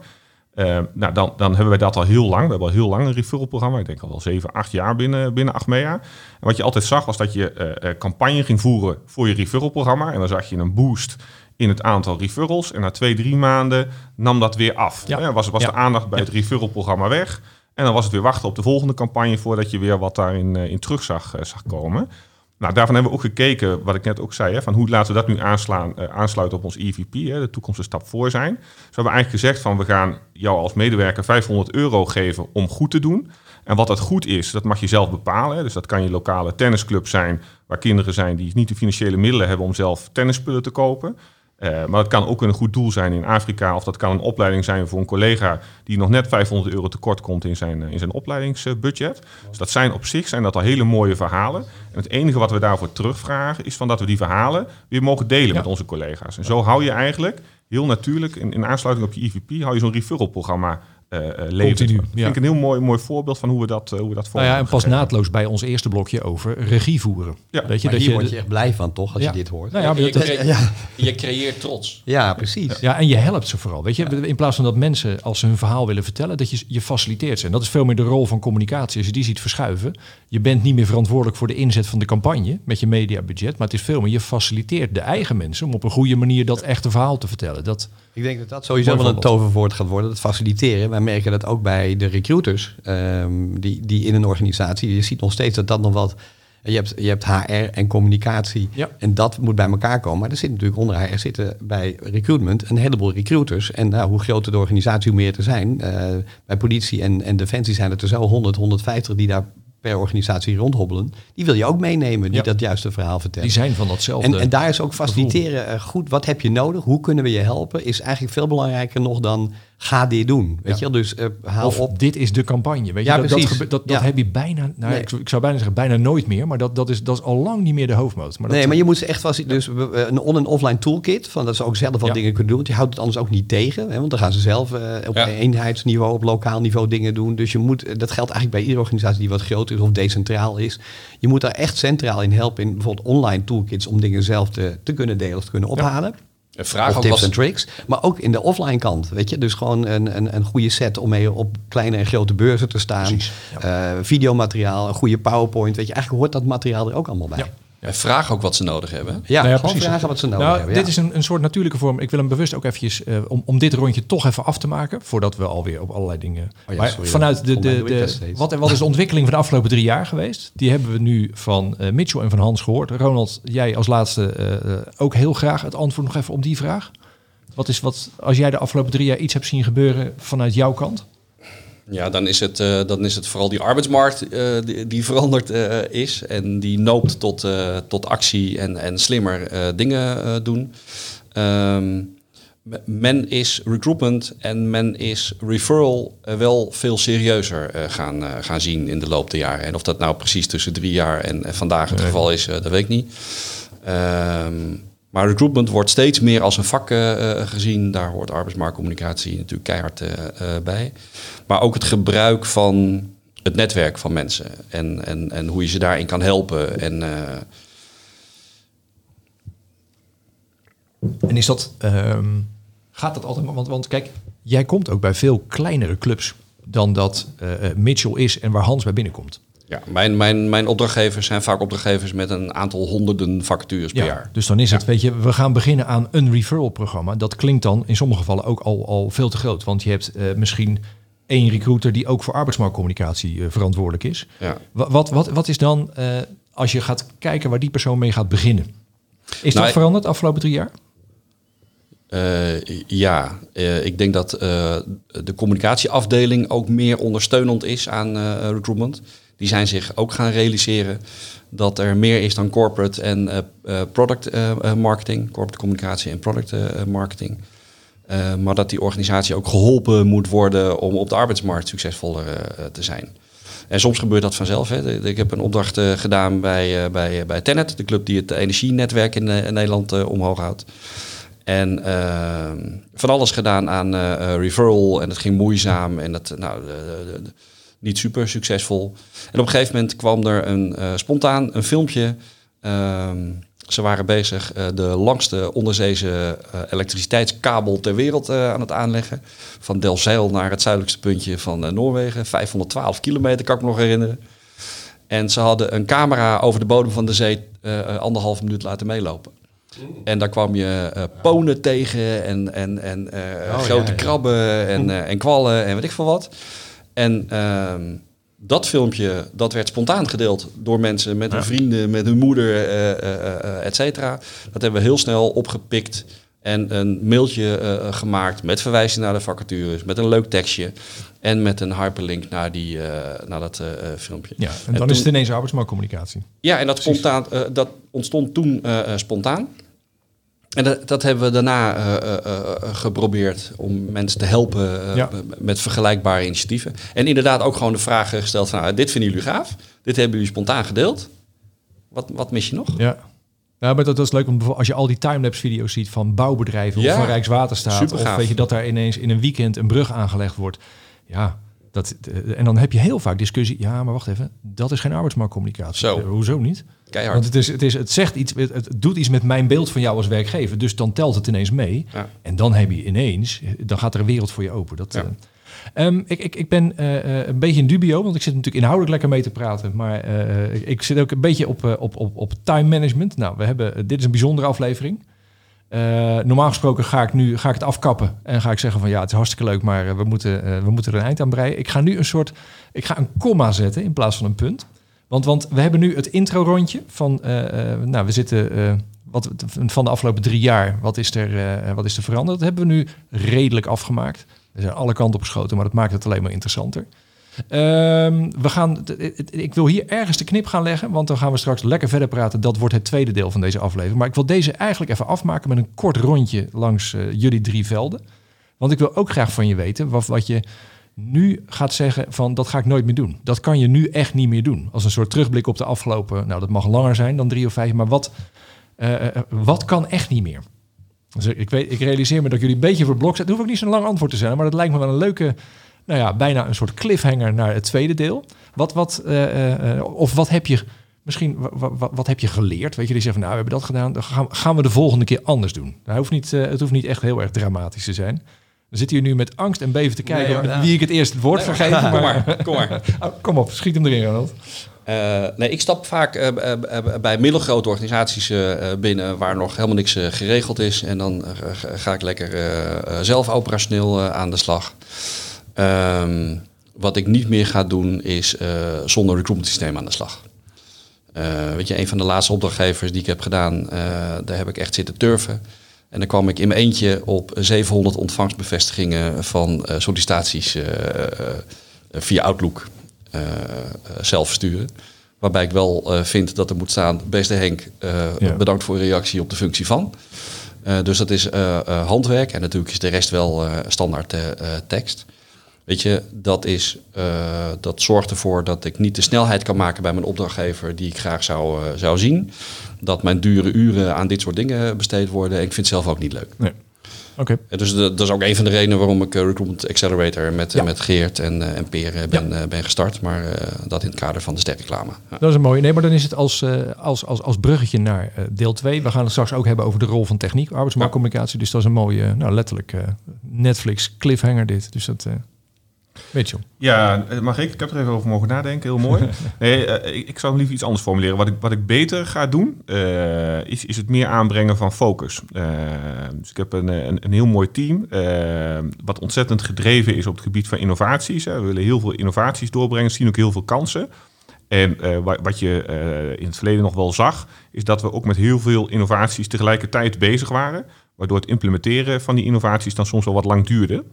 Uh, nou, dan, dan hebben wij dat al heel lang. We hebben al heel lang een referral-programma. Ik denk al wel 7, 8 jaar binnen, binnen Achmea. En wat je altijd zag, was dat je uh, campagne ging voeren voor je referral-programma. En dan zag je een boost in het aantal referrals. En na twee, drie maanden nam dat weer af. Ja. Ja, was was Ja. de aandacht bij het referral-programma weg. En dan was het weer wachten op de volgende campagne... voordat je weer wat daarin uh, in terug zag, zag komen. Nou, daarvan hebben we ook gekeken, wat ik net ook zei, hè, van hoe laten we dat nu aanslaan, uh, aansluiten op ons EVP, hè, de toekomst een stap voor zijn. Dus we hebben eigenlijk gezegd van we gaan jou als medewerker 500 euro geven om goed te doen. En wat dat goed is, dat mag je zelf bepalen. Hè. Dus dat kan je lokale tennisclub zijn, waar kinderen zijn die niet de financiële middelen hebben om zelf tennisspullen te kopen. Uh, maar dat kan ook een goed doel zijn in Afrika. Of dat kan een opleiding zijn voor een collega die nog net 500 euro tekort komt in zijn, in zijn opleidingsbudget. Dus dat zijn op zich zijn dat al hele mooie verhalen. En het enige wat we daarvoor terugvragen is van dat we die verhalen weer mogen delen Ja. met onze collega's. En zo hou je eigenlijk heel natuurlijk in, in aansluiting op je EVP hou je zo'n referral programma uh, leven. Continu, Dat ja. vind ik een heel mooi, mooi voorbeeld van hoe we dat, uh, hoe we dat Nou ja, en pas naadloos bij ons eerste blokje over regie voeren. Ja, Weet je, Maar dat hier je, word je echt blij van, toch, als Ja. je dit hoort? Nou je, dat- cre- Ja. je creëert trots. Ja, precies. Ja, en je helpt ze vooral. Weet je, in plaats van dat mensen als ze hun verhaal willen vertellen, dat je je faciliteert ze. En dat is veel meer de rol van communicatie. Als je die ziet verschuiven, je bent niet meer verantwoordelijk voor de inzet van de campagne met je mediabudget, maar het is veel meer je faciliteert de eigen mensen om op een goede manier dat echte verhaal te vertellen. Dat, Ik denk dat dat sowieso wel een toverwoord gaat worden, dat faciliteren. Wij merken dat ook bij de recruiters ehm, die, die in een organisatie. Je ziet nog steeds dat dat nog wat... Je hebt, je hebt HR en communicatie Ja. en dat moet bij elkaar komen. Maar er zit natuurlijk onder HR zitten bij recruitment een heleboel recruiters. En nou, hoe groter de organisatie, hoe meer er zijn. Eh, bij politie en, en defensie zijn het er zo 100, 150 die daar per organisatie rondhobbelen. Die wil je ook meenemen, die Ja. dat juiste verhaal vertellen. die zijn van datzelfde. En, en daar is ook faciliteren eh, goed. Wat heb je nodig? Hoe kunnen we je helpen? Is eigenlijk veel belangrijker nog dan Ga dit doen. Weet Ja. je wel? Dus eh, haal Of op. dit is de campagne. Weet je, Ja, dat, dat, precies. dat, dat Ja. heb je bijna, nou, Nee. ik, zou- ik zou bijna zeggen, bijna nooit meer. Maar dat, dat, is, dat is al lang niet meer de hoofdmoot. Maar dat, nee, maar je moet ze echt vast. Dus een on- en offline toolkit. Van dat ze ook zelf wat dingen kunnen doen. Want je houdt het anders ook niet tegen. Hè, want dan gaan ze zelf eh, op eenheidsniveau, op lokaal niveau dingen doen. Dus je moet, eh, dat geldt eigenlijk bij iedere organisatie die wat groter is of decentraal is. Je moet daar echt centraal in helpen. In bijvoorbeeld online toolkits om dingen zelf te, te kunnen delen of te kunnen ophalen. Een vraag ook tips en tricks. Maar ook in de offline kant. Weet je, dus gewoon een, een, een goede set om mee op kleine en grote beurzen te staan. Eh, videomateriaal, een goede PowerPoint. Weet je, eigenlijk hoort dat materiaal er ook allemaal bij. Ja. Ja, ja, vraag ook wat ze nodig hebben. Nou ja, gewoon precies. vragen wat ze nodig nou, hebben. Dit ja. is een, een soort natuurlijke vorm. Ik wil hem bewust ook eventjes, eh, om, om dit rondje toch even af te maken, voordat we alweer op allerlei dingen... Oh ja, maar sorry, vanuit de, de, de, wat, wat is de ontwikkeling van de afgelopen drie jaar geweest? Die hebben we nu van eh, Mitchell en van Hans gehoord. Ronald, jij als laatste eh, eh, ook heel graag het antwoord nog even op die vraag. Wat is wat, als jij de afgelopen drie jaar iets hebt zien gebeuren vanuit jouw kant? Ja, dan is het, eh, dan is het vooral die arbeidsmarkt eh, die, die veranderd eh, is. En die noopt tot, tot actie en, en slimmer dingen doen. Me- men is recruitment en men is referral wel veel serieuzer gaan, gaan zien in de loop der jaren. En of dat nou precies tussen drie jaar en, en vandaag het Nee. geval is, dat weet ik niet. Ehm, maar recruitment wordt steeds meer als een vak eh, eh, gezien. Daar hoort arbeidsmarktcommunicatie natuurlijk keihard eh, bij. Maar ook het gebruik van het netwerk van mensen. En, en, en hoe je ze daarin kan helpen. En En is dat, ehm, gaat dat altijd, want, want kijk, jij komt ook bij veel kleinere clubs dan dat Mitchell is en waar Hans bij binnenkomt. Ja, mijn, mijn, mijn opdrachtgevers zijn vaak opdrachtgevers met een aantal honderden vacatures per jaar. Dus dan is het, weet je, we gaan beginnen aan een referral programma. Dat klinkt dan in sommige gevallen ook al, al veel te groot. Want je hebt eh, misschien één recruiter die ook voor arbeidsmarktcommunicatie eh, verantwoordelijk is. Ja. Wa- Wat, wat, wat is dan, eh, als je gaat kijken waar die persoon mee gaat beginnen? Is Nou, dat veranderd de afgelopen drie jaar? Ja, ik denk dat de communicatieafdeling ook meer ondersteunend is aan recruitment. Die zijn zich ook gaan realiseren dat er meer is dan corporate en eh, eh, product eh, marketing, corporate communicatie en product marketing. Maar dat die organisatie ook geholpen moet worden om op de arbeidsmarkt succesvoller te zijn. En soms gebeurt dat vanzelf. Hè. Ik heb een opdracht gedaan bij, bij, bij Tenet, de club die het energienetwerk in, in Nederland omhoog houdt. En eh, van alles gedaan aan referral en het ging moeizaam en dat, nou, eh, eh, niet super succesvol. En op een gegeven moment kwam er een, eh, spontaan een filmpje. Ehm, ze waren bezig eh, de langste onderzeese eh, elektriciteitskabel ter wereld aan het aanleggen. Van Delfzijl naar het zuidelijkste puntje van Noorwegen. 512 kilometer, kan ik me nog herinneren. En ze hadden een camera over de bodem van de zee anderhalf minuut laten meelopen. En daar kwam je eh, ponen tegen en, en, en ja, grote ja. krabben en, eh, en kwallen en weet ik veel wat. En ehm, dat filmpje, dat werd spontaan gedeeld door mensen met hun vrienden, met hun moeder, eh, et cetera. Dat hebben we heel snel opgepikt en een mailtje gemaakt met verwijzing naar de vacatures, met een leuk tekstje en met een hyperlink naar, die, naar dat filmpje. Ja, en dan toen- is het ineens arbeidsmarktcommunicatie. ja, en dat, spontaan, dat ontstond toen spontaan. En dat, dat hebben we daarna eh, eh, eh, geprobeerd om mensen te helpen Ja. met vergelijkbare initiatieven. En inderdaad ook gewoon de vraag gesteld van, nou, dit vinden jullie gaaf. Dit hebben jullie spontaan gedeeld. Wat, wat mis je nog? Ja. Ja, maar dat, dat is leuk, want als je al die timelapse video's ziet van bouwbedrijven Ja, of van Rijkswaterstaat, of weet je dat daar ineens in een weekend een brug aangelegd wordt. Ja, dat, eh, en dan heb je heel vaak discussie. Ja, maar wacht even, dat is geen arbeidsmarktcommunicatie. Zo. Eh, hoezo niet? Keihard. Want het, is, het, is, het zegt iets, het, het doet iets met mijn beeld van jou als werkgever. Dus dan telt het ineens mee. Ja. En dan heb je ineens, dan gaat er een wereld voor je open. Dat, Ja. eh, ehm, ik, ik, ik ben eh, eh, een beetje in dubio, want ik zit natuurlijk inhoudelijk lekker mee te praten. Maar eh, ik, zit ook een beetje op, eh, op, op, op time management. Nou, we hebben, dit is een bijzondere aflevering. Eh, normaal gesproken ga ik nu ga ik het afkappen en ga ik zeggen van ja, het is hartstikke leuk, maar eh, we moeten, eh, we moeten er een eind aan breien. Ik ga nu een soort, ik ga een komma zetten in plaats van een punt. Want, want we hebben nu het intro-rondje van, nou, we zitten wat, van de afgelopen drie jaar, wat is, er, wat is er veranderd? Dat hebben we nu redelijk afgemaakt. Er zijn alle kanten op geschoten, maar dat maakt het alleen maar interessanter. Ehm, we gaan, ik wil hier ergens de knip gaan leggen, want dan gaan we straks lekker verder praten. Dat wordt het tweede deel van deze aflevering. Maar ik wil deze eigenlijk even afmaken met een kort rondje langs eh, jullie drie velden. Want ik wil ook graag van je weten wat, wat je nu gaat zeggen van dat ga ik nooit meer doen. Dat kan je nu echt niet meer doen. Als een soort terugblik op de afgelopen, nou dat mag langer zijn dan drie of vijf, maar wat, eh, eh, wat kan echt niet meer? Dus ik, weet, ik realiseer me dat jullie een beetje voor blok zijn. Het hoeft ook niet zo'n lang antwoord te zijn, maar dat lijkt me wel een leuke, nou ja, bijna een soort cliffhanger naar het tweede deel. Wat, wat, eh, eh, of wat heb je misschien, wat, wat, wat heb je geleerd? Weet je, die zeggen van, nou, we hebben dat gedaan, dan gaan, gaan we de volgende keer anders doen. Dat hoeft niet, eh, het hoeft niet echt heel erg dramatisch te zijn. Dan zit hier nu met angst en beven te kijken Nee, hoor, wie ik het eerst het woord ga geven. Kom Maar, kom maar. Oh, kom op, schiet hem erin, Ronald. Eh, nee, ik stap vaak eh, eh, eh, bij middelgrote organisaties eh, eh, binnen waar nog helemaal niks eh, geregeld is. En dan eh, ga- ik lekker eh, eh, zelf operationeel eh, aan de slag. Ehm, wat ik niet meer ga doen is eh, zonder recruitment systeem aan de slag. Eh, weet je, een van de laatste opdrachtgevers die ik heb gedaan, eh, daar heb ik echt zitten turven. En dan kwam ik in mijn eentje op 700 ontvangstbevestigingen van sollicitaties via Outlook zelf versturen. Waarbij ik wel vind dat er moet staan, beste Henk, Ja. bedankt voor een reactie op de functie van. Dus dat is handwerk en natuurlijk is de rest wel standaard tekst. Weet je, dat, is, eh, dat zorgt ervoor dat ik niet de snelheid kan maken bij mijn opdrachtgever die ik graag zou, eh, zou zien. Dat mijn dure uren aan dit soort dingen besteed worden. En ik vind het zelf ook niet leuk. Nee. Oké. Eh, Dus de- dat is ook een van de redenen waarom ik eh, Recruitment Accelerator met, Ja. met Geert en, en Peer ben, ben gestart. Maar dat in het kader van de sterreclame. Ja. Dat is een mooie. Nee, maar dan is het als, als, als, als bruggetje naar deel 2. We gaan het straks ook hebben over de rol van techniek, arbeidsmarktcommunicatie. Dus dat is een mooie, nou letterlijk Netflix cliffhanger dit. Dus dat, Ja, eh, mag ik? Ik heb er even over mogen nadenken. Heel mooi. Nee, eh, ik, ik zou hem liever iets anders formuleren. Wat ik, wat ik beter ga doen, eh, is, is het meer aanbrengen van focus. Dus ik heb een, een, een heel mooi team, wat ontzettend gedreven is op het gebied van innovaties. Hè. We willen heel veel innovaties doorbrengen, zien ook heel veel kansen. En wa- wat je in het verleden nog wel zag, is dat we ook met heel veel innovaties tegelijkertijd bezig waren. Waardoor het implementeren van die innovaties dan soms wel wat lang duurde.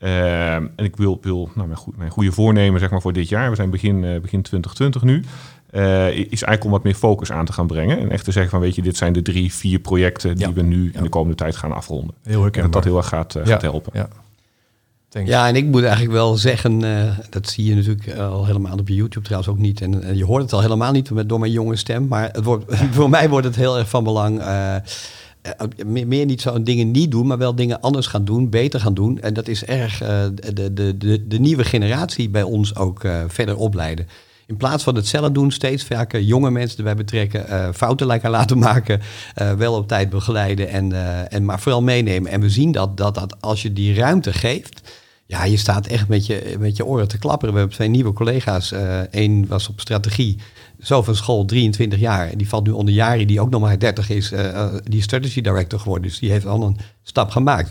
Eh, en ik wil, wil nou, mijn, goe- mijn goede voornemen zeg maar, voor dit jaar, we zijn begin, eh, begin 2020 nu, eh, is eigenlijk om wat meer focus aan te gaan brengen. En echt te zeggen van, weet je, dit zijn de drie, vier projecten die Ja. we nu Ja. in de komende tijd gaan afronden. Heel En dat dat heel erg gaat, eh, Ja. gaat helpen. Ja. Thanks. Ja, en ik moet eigenlijk wel zeggen, eh, dat zie je natuurlijk al helemaal op YouTube trouwens ook niet. En je hoort het al helemaal niet met, door mijn jonge stem. Maar het wordt, voor mij wordt het heel erg van belang. Meer, meer niet zo dingen niet doen, maar wel dingen anders gaan doen, beter gaan doen. En dat is erg eh, de, de, de, de nieuwe generatie bij ons ook eh, verder opleiden. In plaats van het zelf doen, steeds vaker jonge mensen erbij betrekken, eh, fouten lekker laten maken, eh, wel op tijd begeleiden en, eh, en maar vooral meenemen. En we zien dat, dat, dat als je die ruimte geeft, ja, je staat echt met je, met je oren te klapperen. We hebben twee nieuwe collega's. Eén was op strategie, zo van school, 23 jaar. En die valt nu onder Jari, die ook nog maar 30 is. eh, eh, die strategy director geworden, dus die heeft al een stap gemaakt.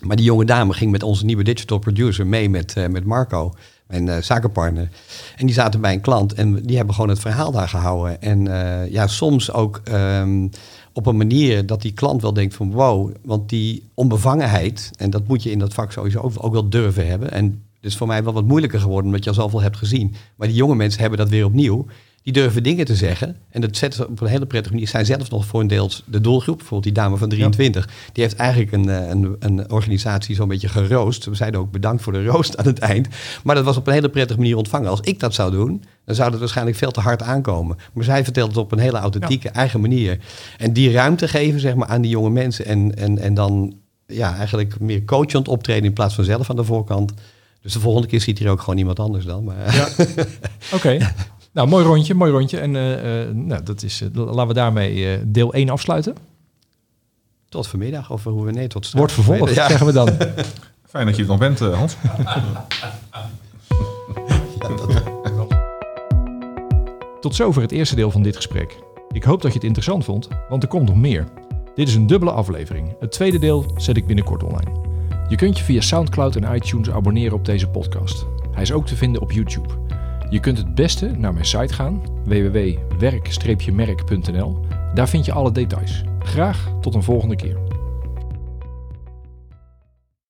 Maar die jonge dame ging met onze nieuwe digital producer mee met, eh, met Marco, mijn zakenpartner. En die zaten bij een klant en die hebben gewoon het verhaal daar gehouden. En ja, soms ook ehm, op een manier dat die klant wel denkt van wow, want die onbevangenheid, en dat moet je in dat vak sowieso ook, ook wel durven hebben. En is voor mij wel wat moeilijker geworden omdat je al zoveel hebt gezien. Maar die jonge mensen hebben dat weer opnieuw. Die durven dingen te zeggen. En dat zetten ze op een hele prettige manier. Zijn zelf nog voor een deel de doelgroep. Bijvoorbeeld die dame van 23. Die heeft eigenlijk een, eh, een, een organisatie zo'n beetje geroost. We zeiden ook bedankt voor de roost aan het eind. Maar dat was op een hele prettige manier ontvangen. Als ik dat zou doen, dan zou dat waarschijnlijk veel te hard aankomen. Maar zij vertelt het op een hele authentieke, eigen manier. En die ruimte geven zeg maar, aan die jonge mensen. En, en, en dan ja, eigenlijk meer coachend optreden in plaats van zelf aan de voorkant. Dus de volgende keer ziet hier ook gewoon iemand anders dan. Maar, Ja. Oké. Nou, mooi rondje, mooi rondje. En eh, eh, nou, dat is, eh, laten we daarmee deel 1 afsluiten. Tot vanmiddag, of hoe we nee, tot straks. Wordt vervolgd, Ja. zeggen we dan. Fijn dat je er nog bent, Hans. Tot zover het eerste deel van dit gesprek. Ik hoop dat je het interessant vond, want er komt nog meer. Dit is een dubbele aflevering. Het tweede deel zet ik binnenkort online. Je kunt je via SoundCloud en iTunes abonneren op deze podcast. Hij is ook te vinden op YouTube. Je kunt het beste naar mijn site gaan, www.werk-merk.nl. Daar vind je alle details. Graag tot een volgende keer.